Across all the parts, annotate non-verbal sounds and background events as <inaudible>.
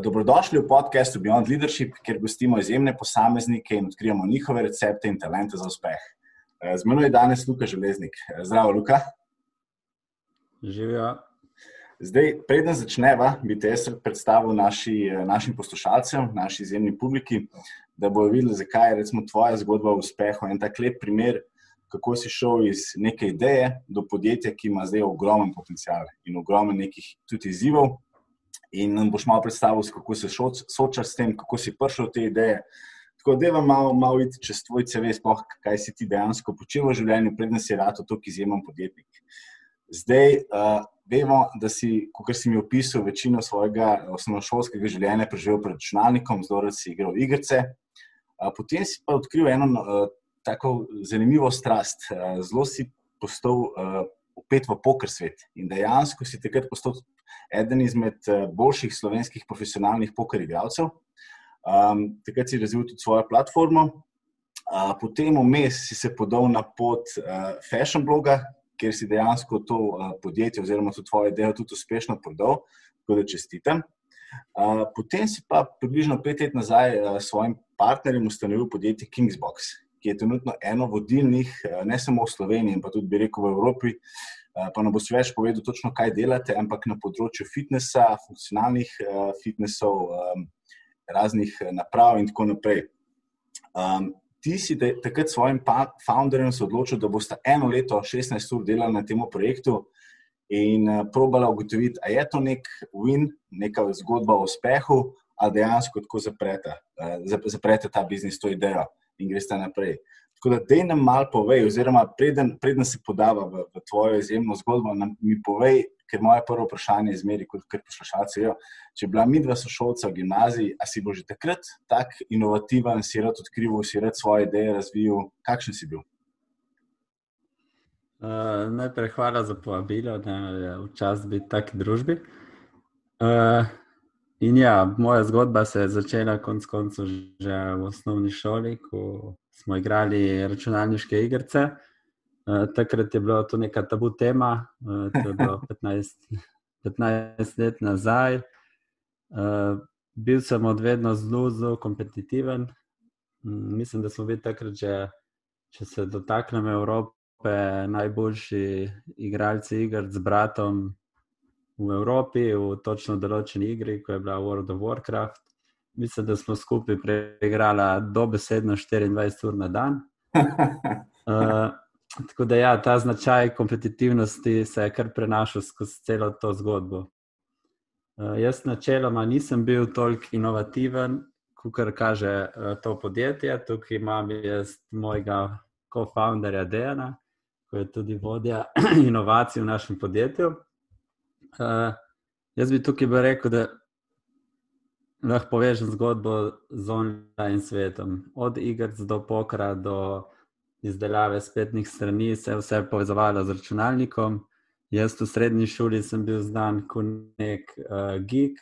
Dobrodošli v podkastu Beyond Leadership, kjer gostimo izjemne posameznike in odkrijemo njihove recepte in talente za uspeh. Eh, z menoj je danes Luka Železnik. Eh, zdravo, Luka. Živijo. Zdaj, preden začneva, bi te jaz predstavil naši, našim poslušalcem, naši izjemni publiki, da bodo videli, zakaj je recimo, tvoja zgodba o uspehu. En tak lep primer, kako si šel iz neke ideje do podjetja, ki ima zdaj ogromen potencial in ogromen nekih tudi izzivov. In nam boš malo predstavil, kako se soočaš s tem, kako si prišel te ideje. Tako da, vam malo, malo videti čez tvoj CV, sploh kaj si ti dejansko počel v življenju, predtem si rado tako izjemen podjetnik. Zdaj, uh, vemo, da si, kot si mi opisal, večino svojega osnovnošolskega življenja preživel pred računalnikom, zelo rad si igral igrice. Uh, potem si pa odkril eno uh, tako zanimivo strast. Uh, zelo si postal uh, upet v poker svet in dejansko si takrat postal eden izmed uh, boljših slovenskih profesionalnih poker igralcev. Um, takrat si razvil tudi svojo platformo. Uh, potem vmes si se podal na pot uh, fashion bloga, kjer si dejansko to uh, podjetje oziroma to tvoje delo tudi uspešno prodal, tako da čestitam. Uh, potem si pa približno pet let nazaj uh, s svojim partnerjem ustanovil podjetje Kingsbox, ki je trenutno eno vodilnih, uh, ne samo v Sloveniji, pa tudi bi rekel v Evropi. Uh, pa nam boš več povedal, točno kaj delate, ampak na področju fitnesa, funkcionalnih uh, fitnesov, um, raznih naprav in tako naprej. Um, ti si te, takrat s svojim founderjem odločil, da boste eno leto, 16 ur delali na tem projektu in uh, probala ugotoviti, ali je to nek win, neka zgodba o uspehu, ali dejansko tako zaprete, uh, zaprete ta biznis, to idejo in greste naprej. Tako da, da nam malo povej, oziroma preden, preden se podava v, v tvojo izjemno zgodbo, nam mi povej, ker moje prvo vprašanje je zmeri, kot kar poslušalce. Če je bila mi dva sošolca v gimnaziji, a si bo že takrat tako inovativen, si rad odkrival, si rad svoje ideje razvil, kakšen si bil? Uh, najprej hvala za povabilo, da je včasih biti v taki družbi. Uh, in ja, moja zgodba se je začela konec koncev že v osnovni šoli, ko smo igrali računalniške igrice. Eh, takrat je bilo to neka tabu tema, uh, to je bilo <laughs> 15, 15 let nazaj. Uh, bil sem od vedno zelo, zelo kompetitiven. Um, mislim, da smo bili takrat, že, če se dotaknem Evrope, najboljši igralci igr z bratom v Evropi, v točno določeni igri, ko je bila World of Warcraft. Mislim, da smo skupaj preigrali dobesedno 24 ur na dan. Uh, <laughs> Tako da ja, ta značaj kompetitivnosti se je kar prenašal skozi celo to zgodbo. Uh, jaz načeloma nisem bil toliko inovativen, kot kaže uh, to podjetje. Tukaj imam jaz mojega co-founderja Dejana, ki je tudi vodja <clears throat> inovacij v našem podjetju. Uh, jaz bi tukaj bi rekel, da lahko povežem zgodbo z online svetom, od iger do pokra do izdelave spletnih strani, se je vse povezovalo z računalnikom. Jaz v srednji šoli sem bil znan kot nek uh, geek,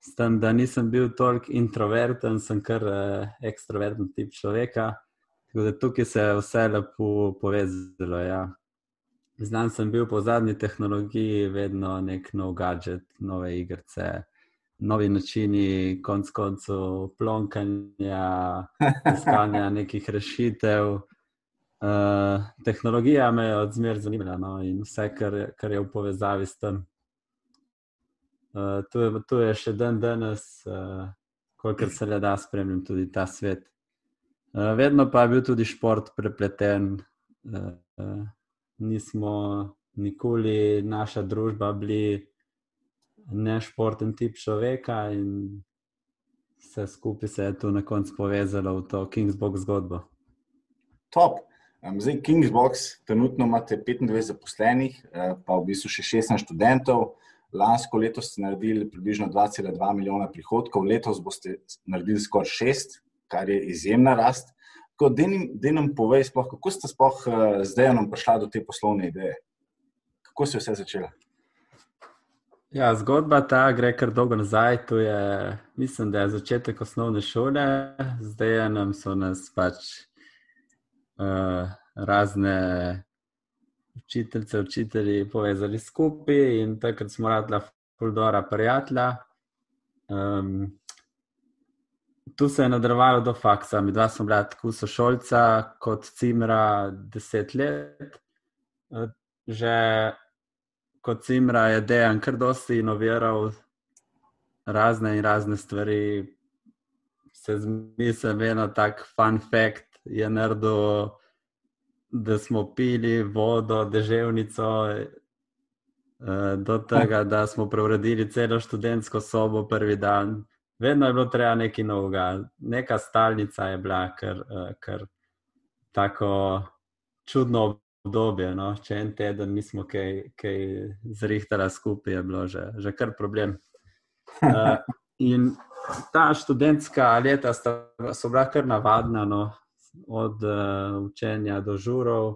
s tem, da nisem bil toliko introverten, sem kar uh, ekstroverten tip človeka. Tako da tukaj se je vse lepo povezalo. Ja. Znan sem bil po zadnji tehnologiji, vedno nek nov gadget, nove igrice, novi načini, konc koncev, plonkanja, iskanja <laughs> nekih rešitev. Uh, tehnologija me je odzmer zanimala no, in vse, kar, kar je v povezavi s tem. Uh, tu, je, tu je še dan danes, uh, kolikor se le da spremljati tudi ta svet. Uh, vedno pa je bil tudi šport prepleten. Uh, uh, nismo nikoli, naša družba, bili nešporten tip človeka in vse skupaj se je tu na koncu povezalo v to Kingsbox zgodbo. Top. Zdaj, Kingsbox, trenutno imate 25 zaposlenih, eh, pa v bistvu še 16 študentov. Lansko leto ste naredili približno 2,2 milijona prihodkov, letos boste naredili skoraj 6, kar je izjemna rast. Da nam povej, sploh, kako ste sploh eh, zdaj nam prišli do te poslovne ideje? Kako se je vse začelo? Ja, zgodba ta gre kar dolgo nazaj. Je, mislim, da je začetek osnovne šole, zdaj nam so nas pač uh, razne učiteljice, učitelji povezali skupaj in takrat smo radili Fuldora prijatelja. Um, tu se je nadaljevalo do faksa. Mi dva smo bila tako sošolca kot Cimra deset let. Uh, že kot Cimra je dejan kar dosti inoviral razne in razne stvari. Se zmislim, eno tak fun fact je naredil, da smo pili vodo, deževnico, Eh, do tega, da smo preuredili celo študentsko sobo prvi dan. Vedno je bilo treba nekaj novega, neka stalnica je bila, kar, eh, tako čudno obdobje. No? Če en teden nismo kaj, kaj zrihtali skupaj, je bilo že, že kar problem. Uh, <laughs> in ta študentska leta sta, so bila kar navadna, no? od uh, učenja do žurov,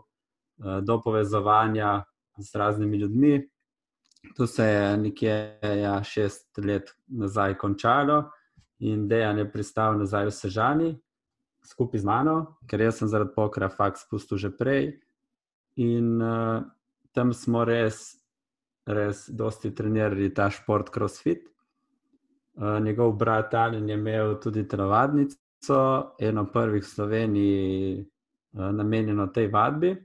uh, do povezovanja z raznimi ljudmi. To se je nekje ja, šest let nazaj končalo in dejan je pristal nazaj v Sežani skupaj z mano, ker jaz sem zaradi pokra faks spustil že prej. In uh, tam smo res, res dosti trenirali ta šport CrossFit. Uh, njegov brat Alen je imel tudi telovadnico, eno prvih v Sloveniji uh, namenjeno tej vadbi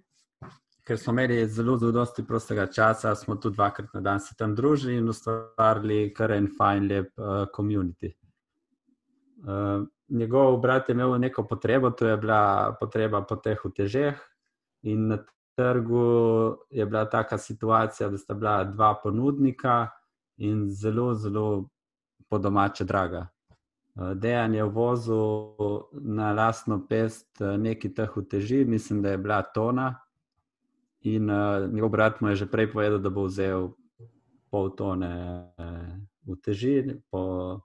ker smo imeli zelo, zelo dosti prostega časa, smo tudi dvakrat na dan se tam družili in ustvarili kar en fajn, lep komunity. Uh, uh, njegov brat je imel neko potrebo, to je bila potreba po teh utežeh, in na trgu je bila taka situacija, da sta bila dva ponudnika in zelo, zelo po domače draga. Uh, Dejan je vozil na lastno pest nekaj teh uteži, mislim, da je bila tona. In uh, njegov brat mu je že prej povedal, da bo vzel pol tone uh, v teži, po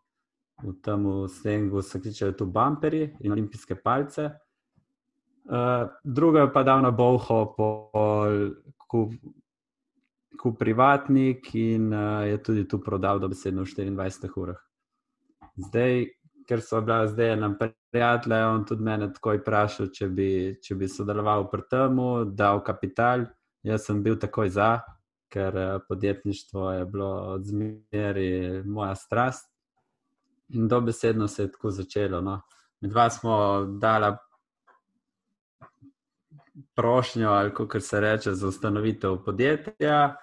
tem slengu se kličejo tu bumperi in olimpijske palce. Uh, druga pa dal na boho, kot privatnik, in uh, je tudi tu prodal do besedno v 24 urah. Zdaj, ker so bila zdaj nam prijatelja, on tudi mene takoj vprašal, če bi, če bi sodeloval pri tem, dal kapital. Jaz sem bil takoj za, ker podjetništvo je bilo od zmeri moja strast. In dobesedno se je tako začelo. No. Med dva smo dala prošnjo, ali kako se reče, za ustanovitev podjetja.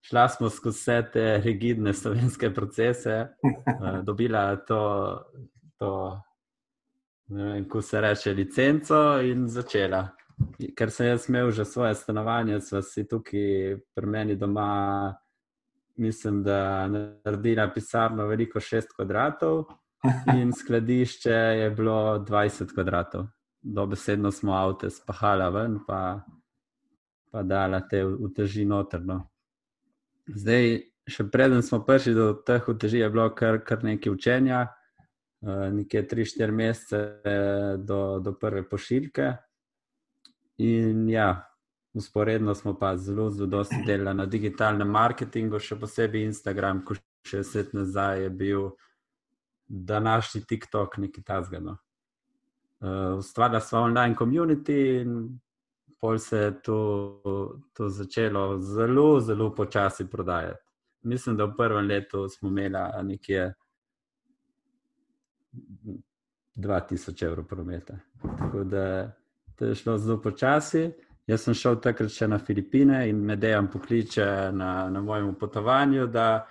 Šla smo skozi vse te rigidne slovenske procese, eh, dobila to, to ko se reče, licenco in začela. Ker sem jaz imel že svoje stanovanje, sva si tukaj pri meni doma, mislim, da naredila pisarno veliko 6 kvadratov in skladišče je bilo 20 kvadratov. Dobesedno smo avto spahala ven, pa, pa dala te uteži notrno. Zdaj, še preden smo prišli do teh uteži, je bilo kar, kar nekaj učenja. Eh, nekje 3-4 mesece do, do prve pošiljke. In ja, usporedno smo pa zelo, zelo dosti delali na digitalnem marketingu, še posebej Instagram, ko še deset nazaj je bil današnji TikTok nekaj tasgano. Uh, ustvarjali smo online community in pol se je to, to začelo zelo, zelo počasi prodajati. Mislim, da v prvem letu smo imeli nekje 2000 evrov prometa. Tako da to je šlo zelo počasi. Jaz sem šel takrat še na Filipine in me dejam pokliče na, na mojem potovanju, da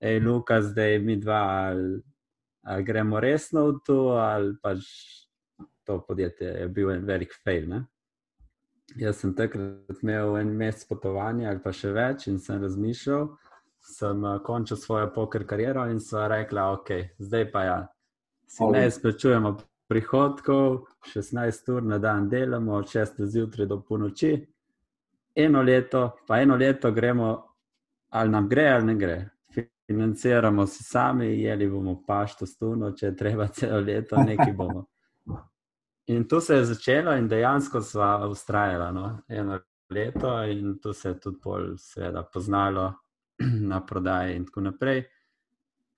je Luka, zdaj mi dva, ali, ali gremo resno v to, ali pač to podjetje je bil en velik fail. Ne? Jaz sem takrat imel en mesec potovanja ali pa še več in sem razmišljal, sem uh, končal svojo poker kariero in so rekla, ok, zdaj pa ja, si ne izplačujemo prihodkov, 16 ur na dan delamo, od 6 zjutraj do polnoči, eno leto, pa eno leto gremo, ali nam gre ali ne gre. Financiramo si sami, jeli bomo pašto stuno, če treba celo leto, nekaj bomo. In to se je začelo, in dejansko smo ustrajali no? eno leto, in to se je tudi bolj, seveda, poznalo <clears throat> na prodaji, in tako naprej.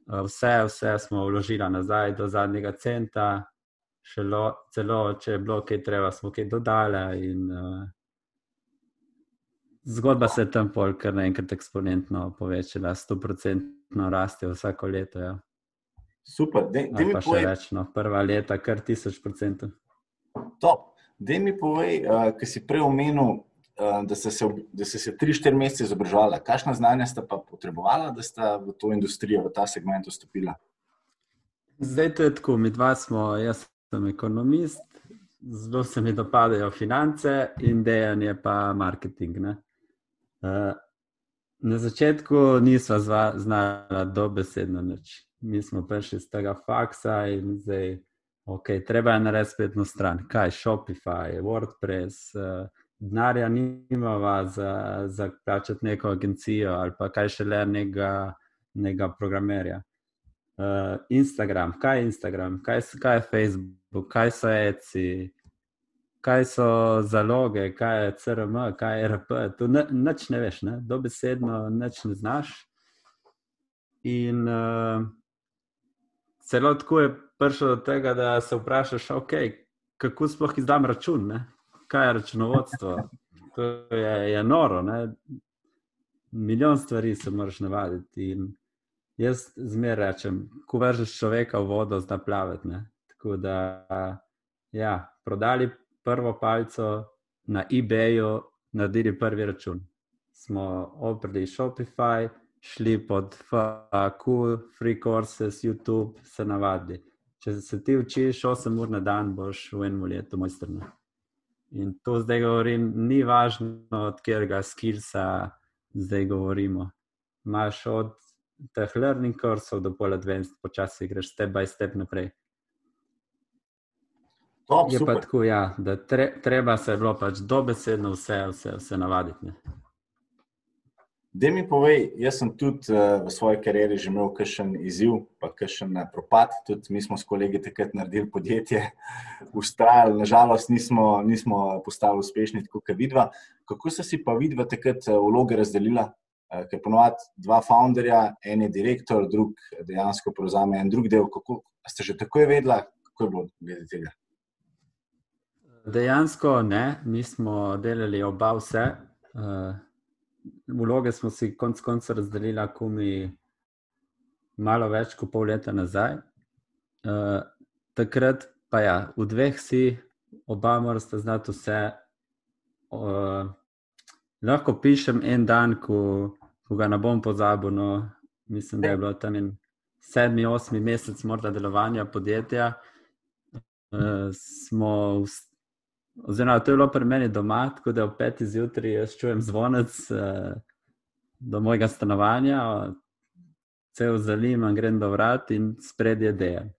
Vse, vse smo vložili nazaj do zadnjega centa, šelo, celo če je bilo kaj treba, smo kaj dodali. In, uh, zgodba se je tam pol kar naenkrat eksponentno povečala, 100-odstotno raste vsako leto. Ja. Super, da mi povej. Več, no, prva leta, kar tisoč procentov. Top. Da mi povej, uh, ki si prej omenil, uh, da ste se, se tri, štiri mesece izobraževali. Kakšna znanja ste pa potrebovali, da ste v to industrijo, v ta segment vstopili? Zdaj to je tako, mi dva smo, jaz sem ekonomist, zelo se mi dopadajo finance in dejanje pa marketing. Uh, na začetku nisva znala dobesedno nič mi smo prišli iz tega faksa in zdaj, ok, treba je narediti spletno stran. Kaj, Shopify, WordPress, uh, denarja nimava za, za plačati neko agencijo ali pa kaj še le nekega programerja. Uh, Instagram, kaj je Instagram, kaj, kaj je Facebook, kaj so ECI, kaj so zaloge, kaj je CRM, kaj je RP. Tu nič ne veš, ne? dobesedno nič ne znaš. In uh, celo tako je prišlo do tega, da se vprašaš, okay, kako sploh izdam račun, ne? kaj je računovodstvo. To je, je noro. Ne? Milijon stvari se moraš navaditi. In jaz zmeraj rečem, ko vržeš človeka v vodo, zna plavati. Ne? Tako da, ja, prodali prvo palco na eBayu, naredili prvi račun. Smo oprli Shopify, šli pod FAQ, free courses, YouTube, se navadi. Če se ti učiš 8 ur na dan, boš v enem letu mojstrna. In to zdaj govorim, ni važno, od katerega skillsa zdaj govorimo. Imáš od teh learning kursov do pol advanced, počasi greš step by step naprej. Top, je super. pa tako, ja, da tre, treba se bilo pač dobesedno vse, vse, vse navaditi. Ne? Da mi povej, jaz sem tudi uh, v svoji karieri že imel kakšen izziv, pa kakšen uh, propad. Tudi mi smo s kolegi takrat naredili podjetje, <laughs> ustrajali, nažalost nismo, nismo postali uspešni, tako kot vidva. Kako so si pa vidva takrat uh, vloge razdelila? Uh, ker ponovadi dva founderja, en je direktor, drug dejansko prevzame en drug del. Kako, ste že takoj vedela, kako je bilo glede tega? Dejansko ne, mi smo delali oba vse. Uh, vloge smo si konec konca razdelili, ko mi malo več kot pol leta nazaj. Uh, takrat pa ja, v dveh si, oba morate znati vse. Uh, lahko pišem en dan, ko, ko ga ne bom pozabil. No, mislim, da je bilo tam en sedmi, osmi mesec morda delovanja podjetja. Uh, smo Oziroma, to je bilo pri meni doma, tako da ob petih zjutraj jaz čujem zvonec uh, do mojega stanovanja, cel zalim, grem do vrat in spred je dejan.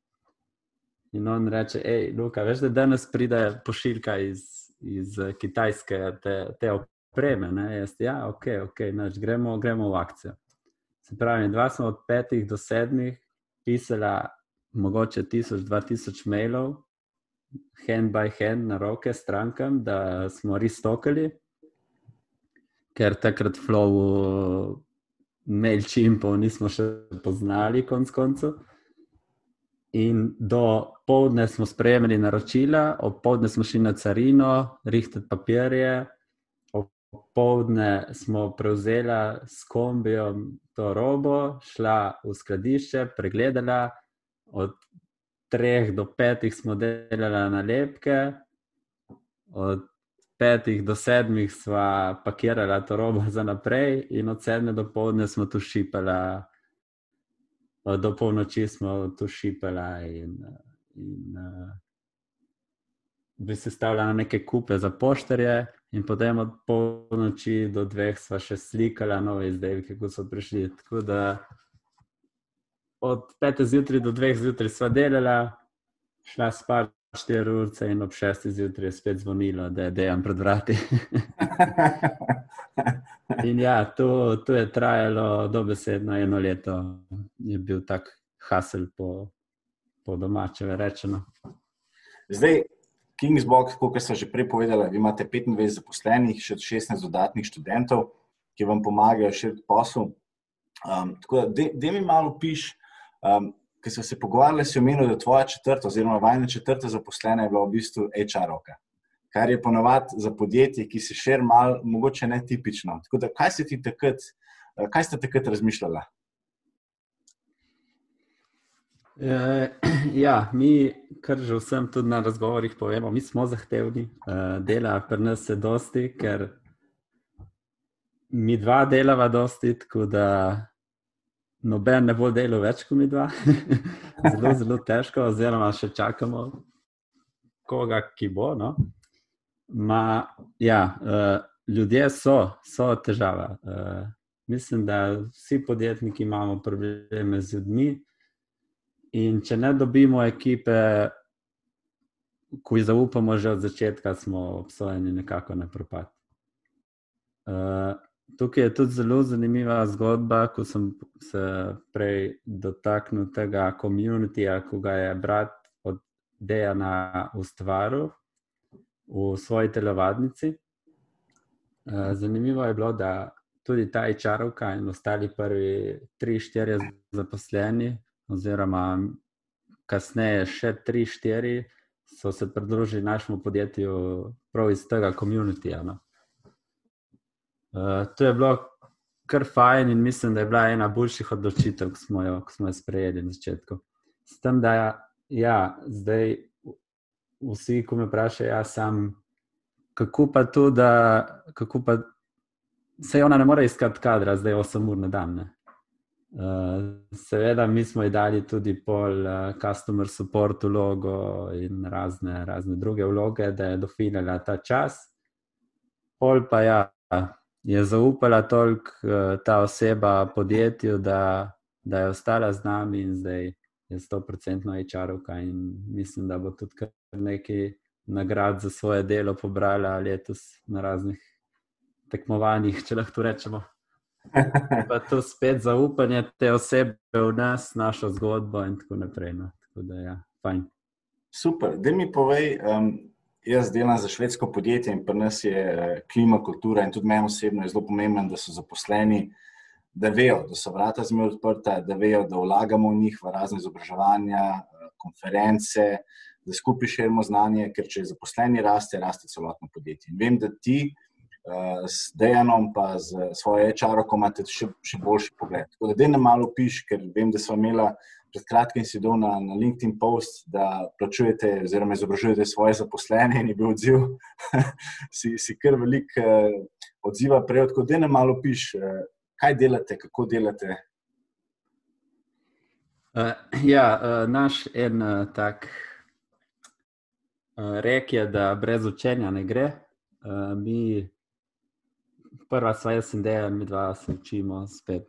In on reče: hej, Luka, veš, da danes pride pošiljka iz, iz Kitajske, te, te opreme. Ne? Jaz, ja, ok, ok, nač, gremo, gremo v akcijo. Se pravi, dva smo od petih do sedmih pisala mogoče tisoč, dva tisoč mailov hand by hand na roke strankam, da smo res stokali, ker takrat flow mailchimpov nismo še poznali, konc koncev. In do povdne smo sprejemali naročila, ob povdne smo šli na carino, rihtati papirje, ob povdne smo prevzeli s kombijo to robo, šla v skladišče, pregledala, od treh do petih smo delali nalepke, od petih do sedmih smo pakirali to robo za naprej, in od sedme do povdne smo tu šipali, do polnoči smo tu šipali. In, in, uh, Bi se stavljali na neke kupe za poštarje, in potem od polnoči do dveh smo še slikali nove izdelke, ko so prišli. Tako da od 5 zjutraj do 2 zjutraj sva delala, šla spat 4 ure in ob 6 zjutraj spet zvonila, da je dejan pred vrati. <laughs> in ja, to, to je trajalo dobesedno eno leto, je bil tak hasel po, po domače rečeno. Zdaj, Kingsbox, kot sem že prej povedala, imate 25 zaposlenih, še 16 dodatnih študentov, ki vam pomagajo širiti posel. Um, tako da, da mi malo piš, Um, Ker smo se pogovarjali, si omenil, da tvoja četrta, oziroma vajna četrta zaposlena je bila v bistvu HR-ovka, kar je ponovadi za podjetje, ki se še malo, mogoče ne tipično. Tako da, kaj ti takrat, kaj ste takrat razmišljali? Uh, <clears throat> ja, mi, kar že vsem tudi na razgovorih povemo, mi smo zahtevni, uh, dela pri nas se dosti, ker mi dva delava dosti, tako da noben ne bo delal več kot mi dva. <laughs> zelo, zelo težko, oziroma še čakamo koga, ki bo. No? Ma, ja, uh, ljudje so, so težava. Uh, mislim, da vsi podjetniki imamo probleme z ljudmi. In če ne dobimo ekipe, ki jih zaupamo že od začetka, smo obsojeni nekako na propad. Uh, tukaj je tudi zelo zanimiva zgodba, ko sem se prej dotaknil tega komunitija, ko ga je brat od Dejana ustvaril v svoji telovadnici. Uh, zanimivo je bilo, da tudi ta čarovka in ostali prvi tri, štiri zaposleni oziroma kasneje še tri, štiri, so se pridružili našemu podjetju prav iz tega komunitija. No. Uh, to je bilo kar fajn in mislim, da je bila ena boljših odločitev, ki smo jo, ki smo jo sprejeli na začetku. S tem, da ja, zdaj vsi, ko me vprašajo, ja, sam, kako pa to, da kako pa se ona ne more iskati kadra, zdaj 8 ur na dan. Uh, seveda, mi smo ji dali tudi pol uh, customer support vlogo in razne, razne druge vloge, da je dofinila ta čas. Pol pa ja, je zaupala toliko uh, ta oseba podjetju, da, da je ostala z nami in zdaj je 100-odstotno HR-ovka mislim, da bo tudi kar nekaj nagrad za svoje delo pobrala letos na raznih tekmovanjih, če lahko rečemo. <laughs> pa to spet zaupanje te osebe v nas, našo zgodbo in tako naprej. No. Tako da, ja, fajn. Super, da mi povej, um, jaz delam za švedsko podjetje in pri nas je uh, klima, kultura in tudi meni osebno je zelo pomembno, da so zaposleni, da vejo, da so vrata zmeraj odprta, da vejo, da vlagamo v njih v razne izobraževanja, uh, konference, da skupaj širimo znanje, ker če je zaposleni raste, raste celotno podjetje. In vem, da ti uh, s Dejanom, pa z svojo HR-oko, imate še, še boljši pogled. Tako da, da ne malo piš, ker vem, da smo imeli pred kratkim si dol na, na LinkedIn post, da plačujete oziroma izobražujete svoje zaposlene in je bil odziv, <laughs> si, si kar velik uh, odziva prej. Tako da, ne malo piš, uh, kaj delate, kako delate. Uh, ja, uh, naš en uh, tak uh, rek je, da brez učenja ne gre. Uh, mi prva stvar, jaz in dejan, mi dva se učimo spet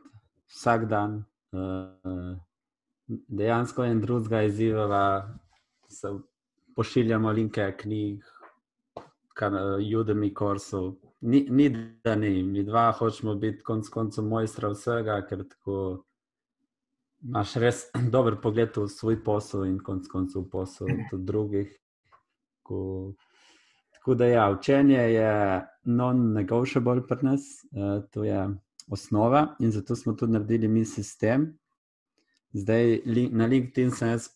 vsak dan. Uh, dejansko en drugega izzivava, se pošiljamo linke knjig, Udemy kursov. Ni, ni da ni, mi dva hočemo biti konec koncev mojstra vsega, ker tako imaš res <clears throat> dober pogled v svoj posel in konec koncev v posel tudi drugih. Ko, Tako da, ja, učenje je non-negotiable pri nas, uh, to je osnova in zato smo tudi naredili mi sistem. Zdaj li, na LinkedIn sem jaz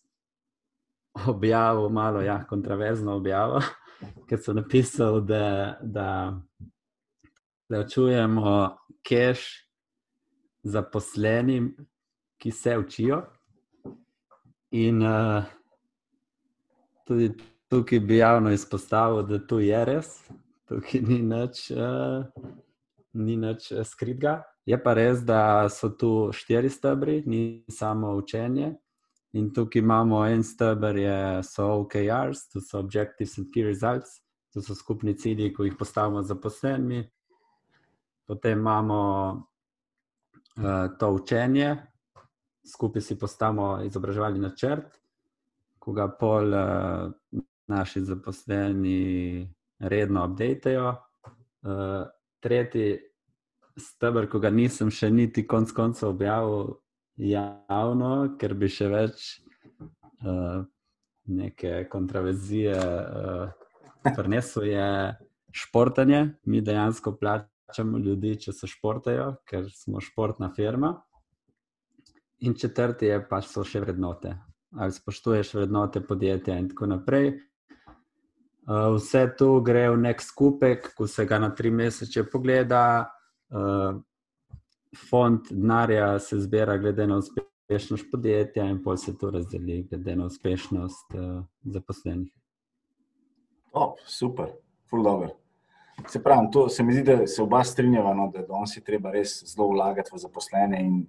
objavil malo ja, kontroverzno objavo, <laughs> ker sem napisal, da, da plačujemo cash zaposlenim, ki se učijo. In uh, tudi tukaj bi javno izpostavil, da to je res, tukaj ni nič, uh, ni nič eh, skritga. Je pa res, da so tu štiri stebri, ni samo učenje. In tukaj imamo en stebr, so OKRs, to so Objectives and Key Results, to so skupni cilji, ki jih postavimo za posebni. Potem imamo uh, to učenje, skupaj si postavimo izobraževalni načrt, ko ga pol uh, naši zaposleni redno updatejo. Uh, tretji stebr, ko ga nisem še niti konc konca objavil javno, ker bi še več uh, neke kontroverzije uh, prinesel, je športanje. Mi dejansko plačamo ljudi, če se športajo, ker smo športna firma. In četrti je pač so še vrednote. Ali spoštuješ vrednote podjetja, in tako naprej. Uh, vse to gre v nek skupek, ko se ga na tri mesece pogleda, fond denarja se zbira, glede na uspešnost podjetja, in pol se to razdeli, glede na uspešnost uh, zaposlenih. Oh, super, full dobro. Se pravi, to se mi zdi, da se oba strinjava, no, da danes je treba res zelo vlagati v zaposlene in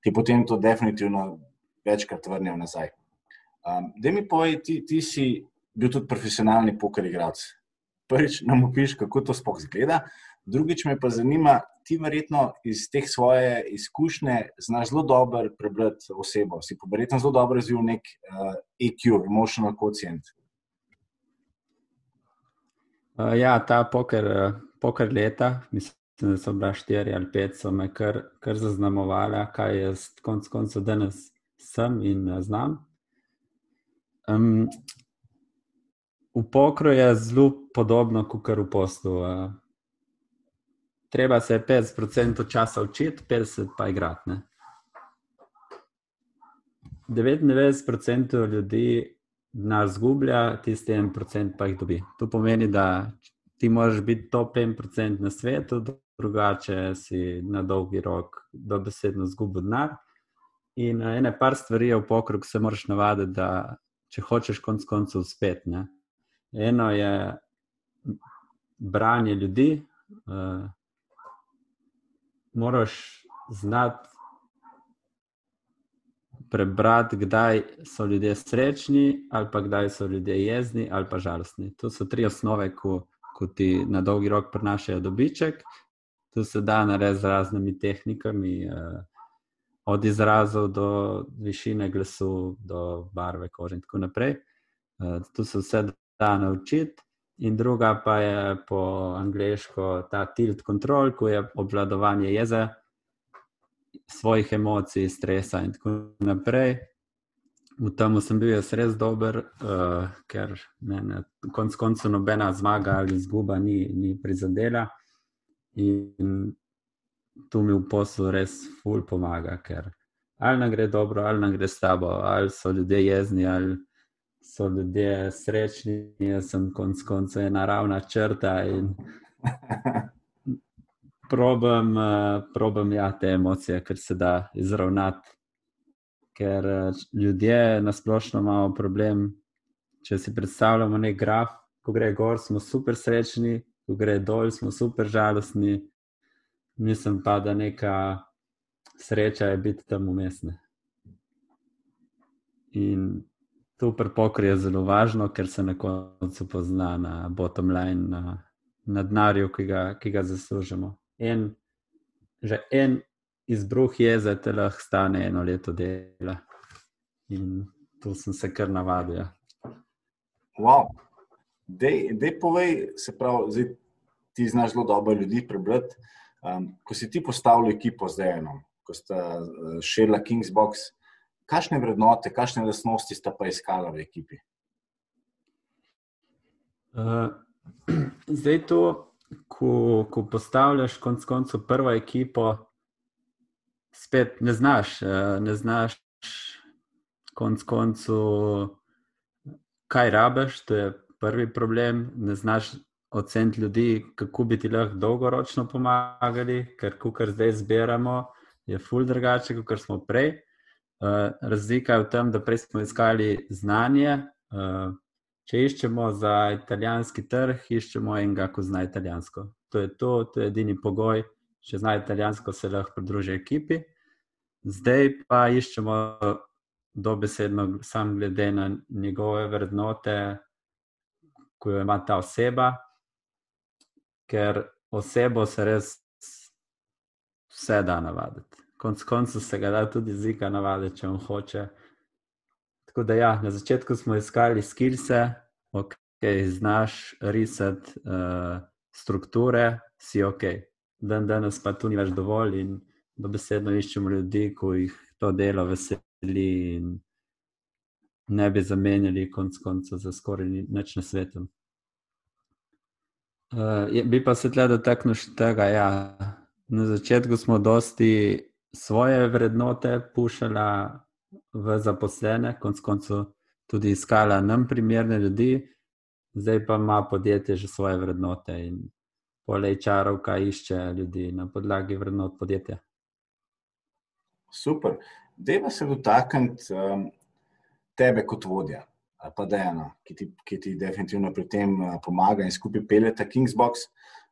ti potem to definitivno večkrat vrnejo nazaj. Um, da mi povej, ti, ti si bil tudi profesionalni poker igralec. Prvič nam opiš, kako to sploh izgleda, drugič me pa zanima, ti verjetno iz teh svoje izkušnje znaš zelo dobro prebrati osebo. Si pa verjetno zelo dobro razvil nek uh, EQ, emotional quotient. Uh, ja, ta poker, uh, poker leta, mislim, da so bila štiri ali pet, so me kar, kar zaznamovala, kaj jaz konec koncev danes sem in uh, znam. Um, v pokru je zelo podobno kot v poslu. Uh, treba se 50% časa učiti, 50% pa igrati. 99% ljudi denar zgublja, tisti 1% pa jih dobi. To pomeni, da ti moraš biti top 1% na svetu, drugače si na dolgi rok dobesedno zgubil denar. In eh, ene par stvari je v pokrogu, se moraš navaditi, da če hočeš konc koncev uspeti. Ne? Eno je branje ljudi, uh, moraš znati prebrati, kdaj so ljudje srečni, ali pa kdaj so ljudje jezni, ali pa žalostni. To so tri osnove, ko, ko ti na dolgi rok prinašajo dobiček. To se da narediti z raznimi tehnikami, eh, od izrazov do višine glasu, do barve kože in tako naprej. Eh, to se vse da naučiti. In druga pa je po angliško ta tilt control, ko je obvladovanje jeze, svojih emocij, stresa in tako naprej. V tem sem bil jaz res dober, uh, ker me na konc koncu nobena zmaga ali izguba ni, ni prizadela. In tu mi v poslu res ful pomaga, ker ali nam gre dobro, ali nam gre slabo, ali so ljudje jezni, ali so ljudje srečni, jaz sem konec koncev ena ravna črta in <laughs> probam, uh, probam ja, te emocije, ker se da izravnati. Ker uh, ljudje nasplošno imamo problem, če si predstavljamo nek graf, ko gre gor, smo super srečni, ko gre dol, smo super žalostni. Mislim pa, da neka sreča je biti tam umestna. In to pri pokru je zelo važno, ker se na koncu pozna na bottom line, na, na denarju, ki, ki ga zaslužimo. En, že en izbruh je, da te lahko stane eno leto dela. In to sem se kar navadil. Ja. Wow. Dej, povej, se pravi, zdaj, ti znaš zelo dobro ljudi prebrati. Um, ko si ti postavil ekipo zdaj eno, ko sta uh, širila Kingsbox, kakšne vrednote, kakšne lastnosti sta pa iskala v ekipi? Uh, <clears throat> zdaj, to, ko, ko postavljaš konec koncev prvo ekipo, spet ne znaš, uh, ne znaš konec koncev, kaj rabiš. To je prvi problem. Ne znaš oceniti ljudi, kako bi ti lahko dolgoročno pomagali, ker kar zdaj zbiramo, je ful drugače, kot smo prej. Uh, razlika je v tem, da prej smo iskali znanje. Uh, če iščemo za italijanski trg, iščemo enega, ki zna italijansko. To je to, to je edini pogoj. Če zna italijansko, se lahko pridruži ekipi. Zdaj pa iščemo dobesedno, sam glede na njegove vrednote, ko jo ima ta oseba, ker osebo se res vse da navaditi konc koncev se ga da tudi jezika navaditi, če on hoče. Tako da, ja, na začetku smo iskali skilse, ok, znaš risati uh, strukture, si ok. Dan danes pa tu ni več dovolj in dobesedno iščemo ljudi, ki jih to delo veseli in ne bi zamenjali konc koncev za skoraj nič na svetu. Uh, bi pa se tle dotaknil še tega, ja. Na začetku smo dosti svoje vrednote puščala v zaposlene, konc koncev tudi iskala nam primerne ljudi, zdaj pa ima podjetje že svoje vrednote in polej čarovka išče ljudi na podlagi vrednot podjetja. Super. Deva se dotakniti um, tebe kot vodja, pa da je ena, ki ti definitivno pri tem uh, pomaga in skupaj peljeta Kingsbox.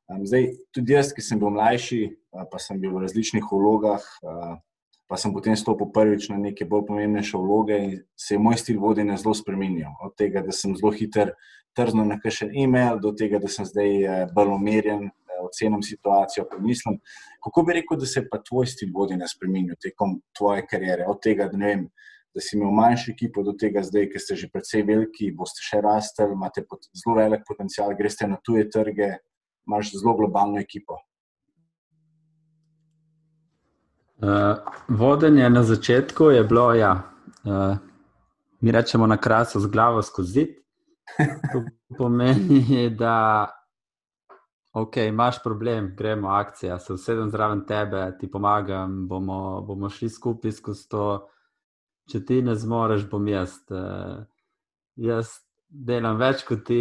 Um, zdaj, tudi jaz, ki sem bil mlajši, uh, pa sem bil v različnih vlogah, uh, pa sem potem stopil prvič na neke bolj pomembnejše vloge in se je moj stil vodenja zelo spremenil. Od tega, da sem zelo hiter trznil na kakšen e-mail, do tega, da sem zdaj uh, bolj umirjen, ocenim situacijo, pomislim. Kako bi rekel, da se pa tvoj stil vodenja spremenil tekom tvoje kariere? Od tega, da, vem, da si imel manjši ekipo, do tega zdaj, ki ste že precej veliki, boste še rastel, imate zelo velik potencial, greste na tuje trge, imaš zelo globalno ekipo. Uh, vodenje na začetku je bilo, ja, uh, mi rečemo na krasu z glavo skozi zid. To pomeni, <laughs> da Ok, imaš problem, gremo akcija, se usedem zraven tebe, ti pomagam, bomo, bomo šli skupaj skozi to. Če ti ne zmoreš, bom jaz. Uh, jaz delam več kot ti,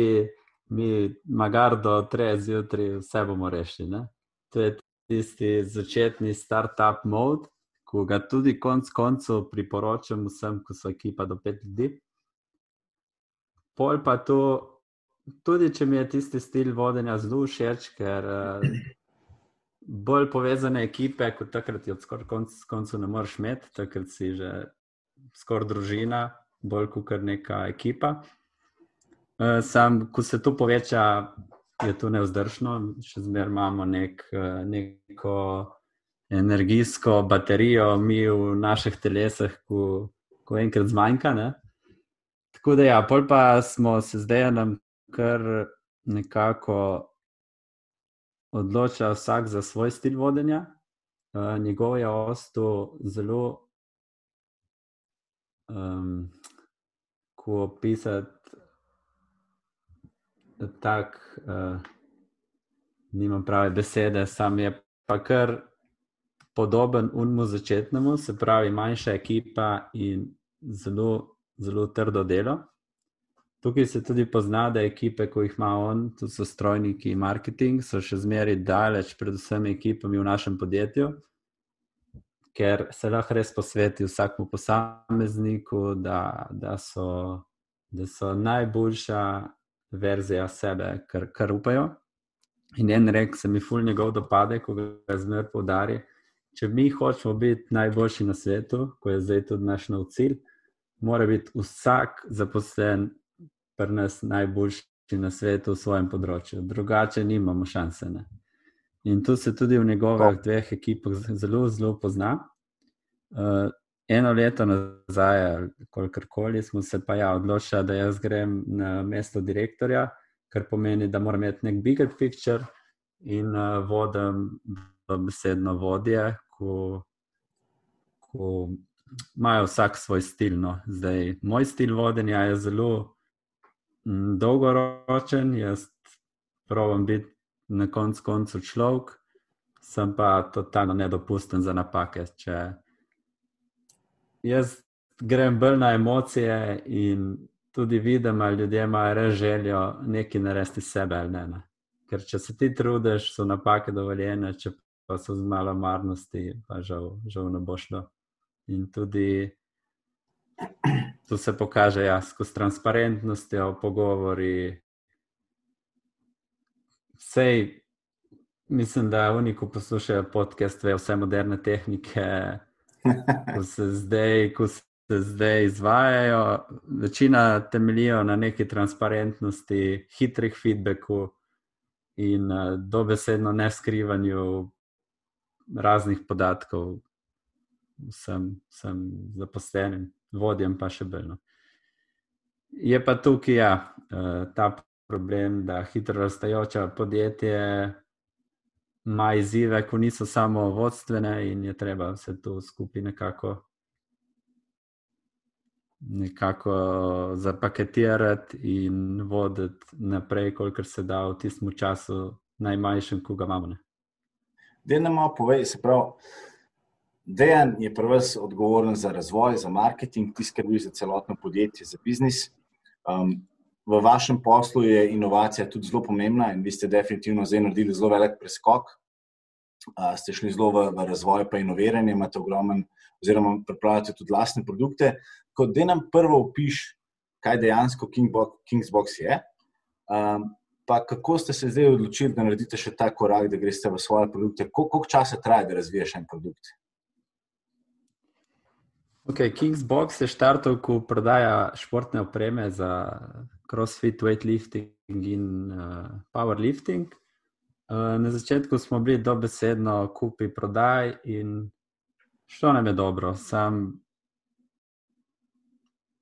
mi, magar do treh zjutraj, vse bomo rešili. Ne? To je tisti začetni start-up mod, ko ga tudi konc koncev priporočam vsem, ko so ekipa do pet ljudi. Pol pa to tudi če mi je tisti stil vodenja zelo všeč, ker <clears throat> bolj povezane ekipe, kot takrat, od skoraj konc, koncu ne moreš imeti, takrat si že skoraj družina, bolj kot neka ekipa. Uh, sam, ko se to poveča, je to neudržno, še zmeraj imamo nek, uh, neko energijsko baterijo, mi v naših telesih, ko, ko enkrat zmanjka. Ne? Tako da, ja, pol pa smo se zdaj nam kar nekako odloča vsak za svoj stil vodenja. Uh, njegov je ostal zelo, um, ko opisati tako, uh, nimam prave besede, sam je pa kar podoben unmu začetnemu, se pravi, manjša ekipa in zelo, zelo trdo delo. Tukaj se tudi pozna, da ekipe, ko jih ima on, tu so strojniki in marketing, so še zmeraj daleč, predvsem ekipami v našem podjetju, ker se lahko res posveti vsakmu posamezniku, da, da, so, da so najboljša verzija sebe, kar, kar upajo. In en rek se mi ful njegov dopade, ko ga zmeraj poudari. Če mi hočemo biti najboljši na svetu, ko je zdaj tudi naš nov cilj, mora biti vsak zaposlen pri nas najboljši na svetu v svojem področju. Drugače, nimamo šanse. Ne? In tu se tudi v njegovih dveh ekipah zelo, zelo pozna. Uh, eno leto nazaj, kolikorkoli, smo se pa ja odločili, da jaz grem na mesto direktorja, kar pomeni, da moram imeti nek bigger picture in uh, vodim besedno vodje, ko, ko imajo vsak svoj stil. No. Zdaj, moj stil vodenja je zelo Mm, dolgoročen, jaz pravim biti na koncu koncu človek, sem pa totalno nedopusten za napake. Če jaz grem bolj na emocije in tudi vidim, ali ljudje imajo res željo nekaj narediti sebe ali ne. ne. Ker če se ti trudiš, so napake dovoljene, če pa so z malo marnosti, pa žal, žal ne bo šlo. In tudi To se pokaže ja, skozi transparentnostjo, pogovori. Sej, mislim, da oni, ko poslušajo podcast, vejo vse moderne tehnike, ko se zdaj, ko se zdaj izvajajo. Večina temeljijo na neki transparentnosti, hitrih feedbackov in uh, dobesedno ne skrivanju raznih podatkov vsem, vsem zaposlenim vodjem pa še bolj. No. Je pa tukaj ja, eh, ta problem, da hitro rastajoča podjetje ima izzive, ko niso samo vodstvene in je treba vse to skupaj nekako. Nekako zapaketirati in voditi naprej, kolikor se da v tistem času, najmanjšem, ko ga imamo. Da, nam malo povej, se pravi. Dejan je prvi odgovoren za razvoj, za marketing, ti skrbi za celotno podjetje, za biznis. Um, v vašem poslu je inovacija tudi zelo pomembna in vi ste definitivno zdaj naredili zelo velik preskok. uh, ste šli zelo v, v razvoj, pa inoviranje, imate ogromen, oziroma pripravljate tudi lastne produkte. Kot da nam prvo opiš, kaj dejansko Kingsbox je. Um, pa kako ste se zdaj odločili, da naredite še ta korak, da greste v svoje produkte? Koliko časa traja, da razviješ en produkt? Okay, Kingsbox je štartov, ko prodaja športne opreme za crossfit, weightlifting in uh, powerlifting. Uh, na začetku smo bili dobesedno kupi prodaj in šlo nam je dobro. Sam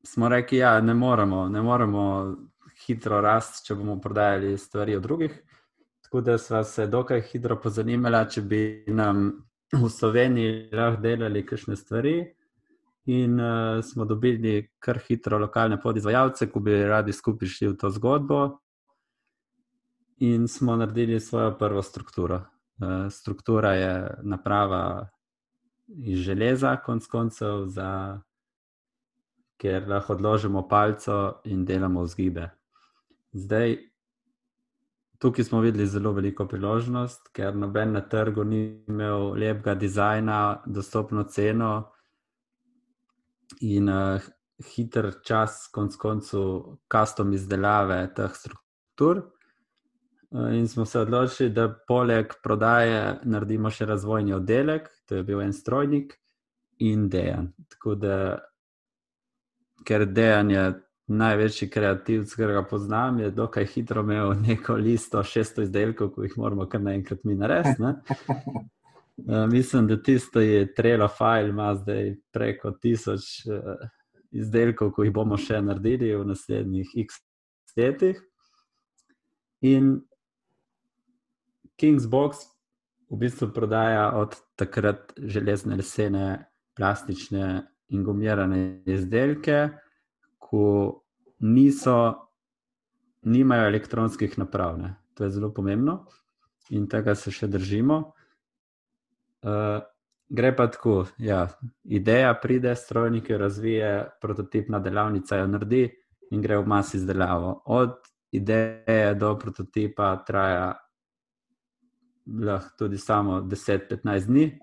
smo rekli, da ja, ne, ne moremo hitro rasti, če bomo prodajali stvari od drugih. Tako da smo se dokaj hitro pozanimali, če bi nam v Sloveniji lahko delali kakšne stvari in uh, smo dobili kar hitro lokalne podizvajalce, ki bi radi skupaj šli v to zgodbo. In smo naredili svojo prvo strukturo. Uh, struktura je naprava iz železa, konc koncev, za, ker lahko odložimo palco in delamo vzgibe. Zdaj, tukaj smo videli zelo veliko priložnost, ker noben na trgu ni imel lepega dizajna, dostopno ceno in uh, hiter čas, konc koncu, custom izdelave teh struktur. Uh, in smo se odločili, da poleg prodaje naredimo še razvojni oddelek, to je bil en strojnik in dejan. Tako da, ker dejan je največji kreativc, ki ga poznam, je dokaj hitro imel neko listo 600 izdelkov, ki jih moramo kar naenkrat mi narediti. Uh, mislim, da tisto je Trello file, ima zdaj preko tisoč uh, izdelkov, ki jih bomo še naredili v naslednjih X letih. In Kingsbox v bistvu prodaja od takrat železne, lesene, plastične in gumirane izdelke, ki niso, nimajo elektronskih naprav. Ne. To je zelo pomembno in tega se še držimo. Uh, gre pa tako, ja, ideja pride, strojnik jo razvije, prototipna delavnica jo naredi in gre v masi izdelavo. Od ideje do prototipa traja lahko tudi samo 10-15 dni.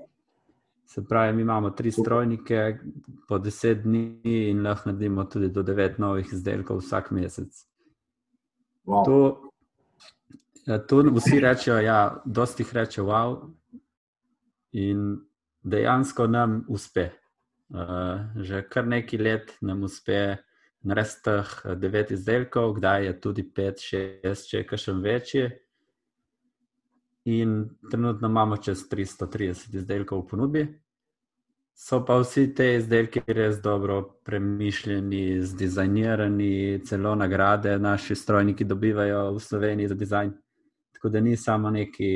Se pravi, mi imamo tri strojnike po 10 dni in lahko naredimo tudi do 9 novih izdelkov vsak mesec. Wow. To, ja, to vsi rečejo, ja, dosti jih reče, wow, in dejansko nam uspe. Uh, že kar nekaj let nam uspe narediti teh devet izdelkov, kdaj je tudi pet, šest, če je kakšen večji. In trenutno imamo čez 330 izdelkov v ponudbi. So pa vsi te izdelki res dobro premišljeni, zdizajnirani, celo nagrade naši strojniki dobivajo v Sloveniji za dizajn. Tako da ni samo neki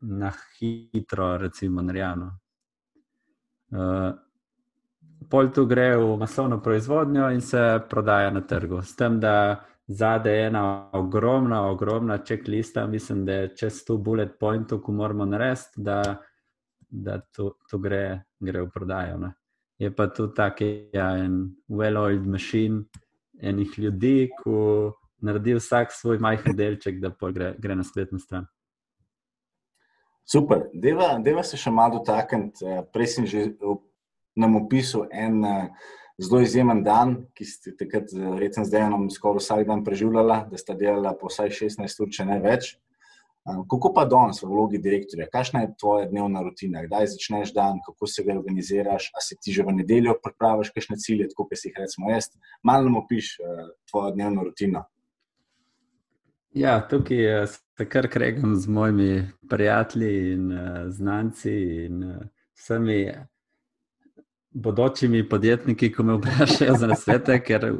na hitro, recimo, narejeno. Uh, pol tu gre v masovno proizvodnjo in se prodaja na trgu. S tem, da zadaj je ena ogromna, ogromna checklista, mislim, da je čez tu bullet point, ko moramo narediti, da, da tu, tu gre, gre v prodajo. Ne. Je pa tu tako, ja, en well-oiled machine enih ljudi, ki naredi vsak svoj majhen delček, da gre, gre na spletno stran. Super, deva, deva se še malo dotakniti. Eh, prej sem že nam opisal en eh, zelo izjemen dan, ki ste takrat, recimo, z Dejanom skoraj vsak dan preživljala, da sta delala po vsaj 16 ur, če ne več. Eh, kako pa danes v vlogi direktorja? Kakšna je tvoja dnevna rutina? Kdaj začneš dan, kako se ga organiziraš? A se ti že v nedeljo pripraviš kakšne cilje, tako kot si jih recimo jaz? Malo nam opiš tvojo dnevno rutino. Ja, tukaj se kar kregam z mojimi prijatelji in uh, znanci in uh, vsemi bodočimi podjetniki, ko me vprašajo za nasvete. Ker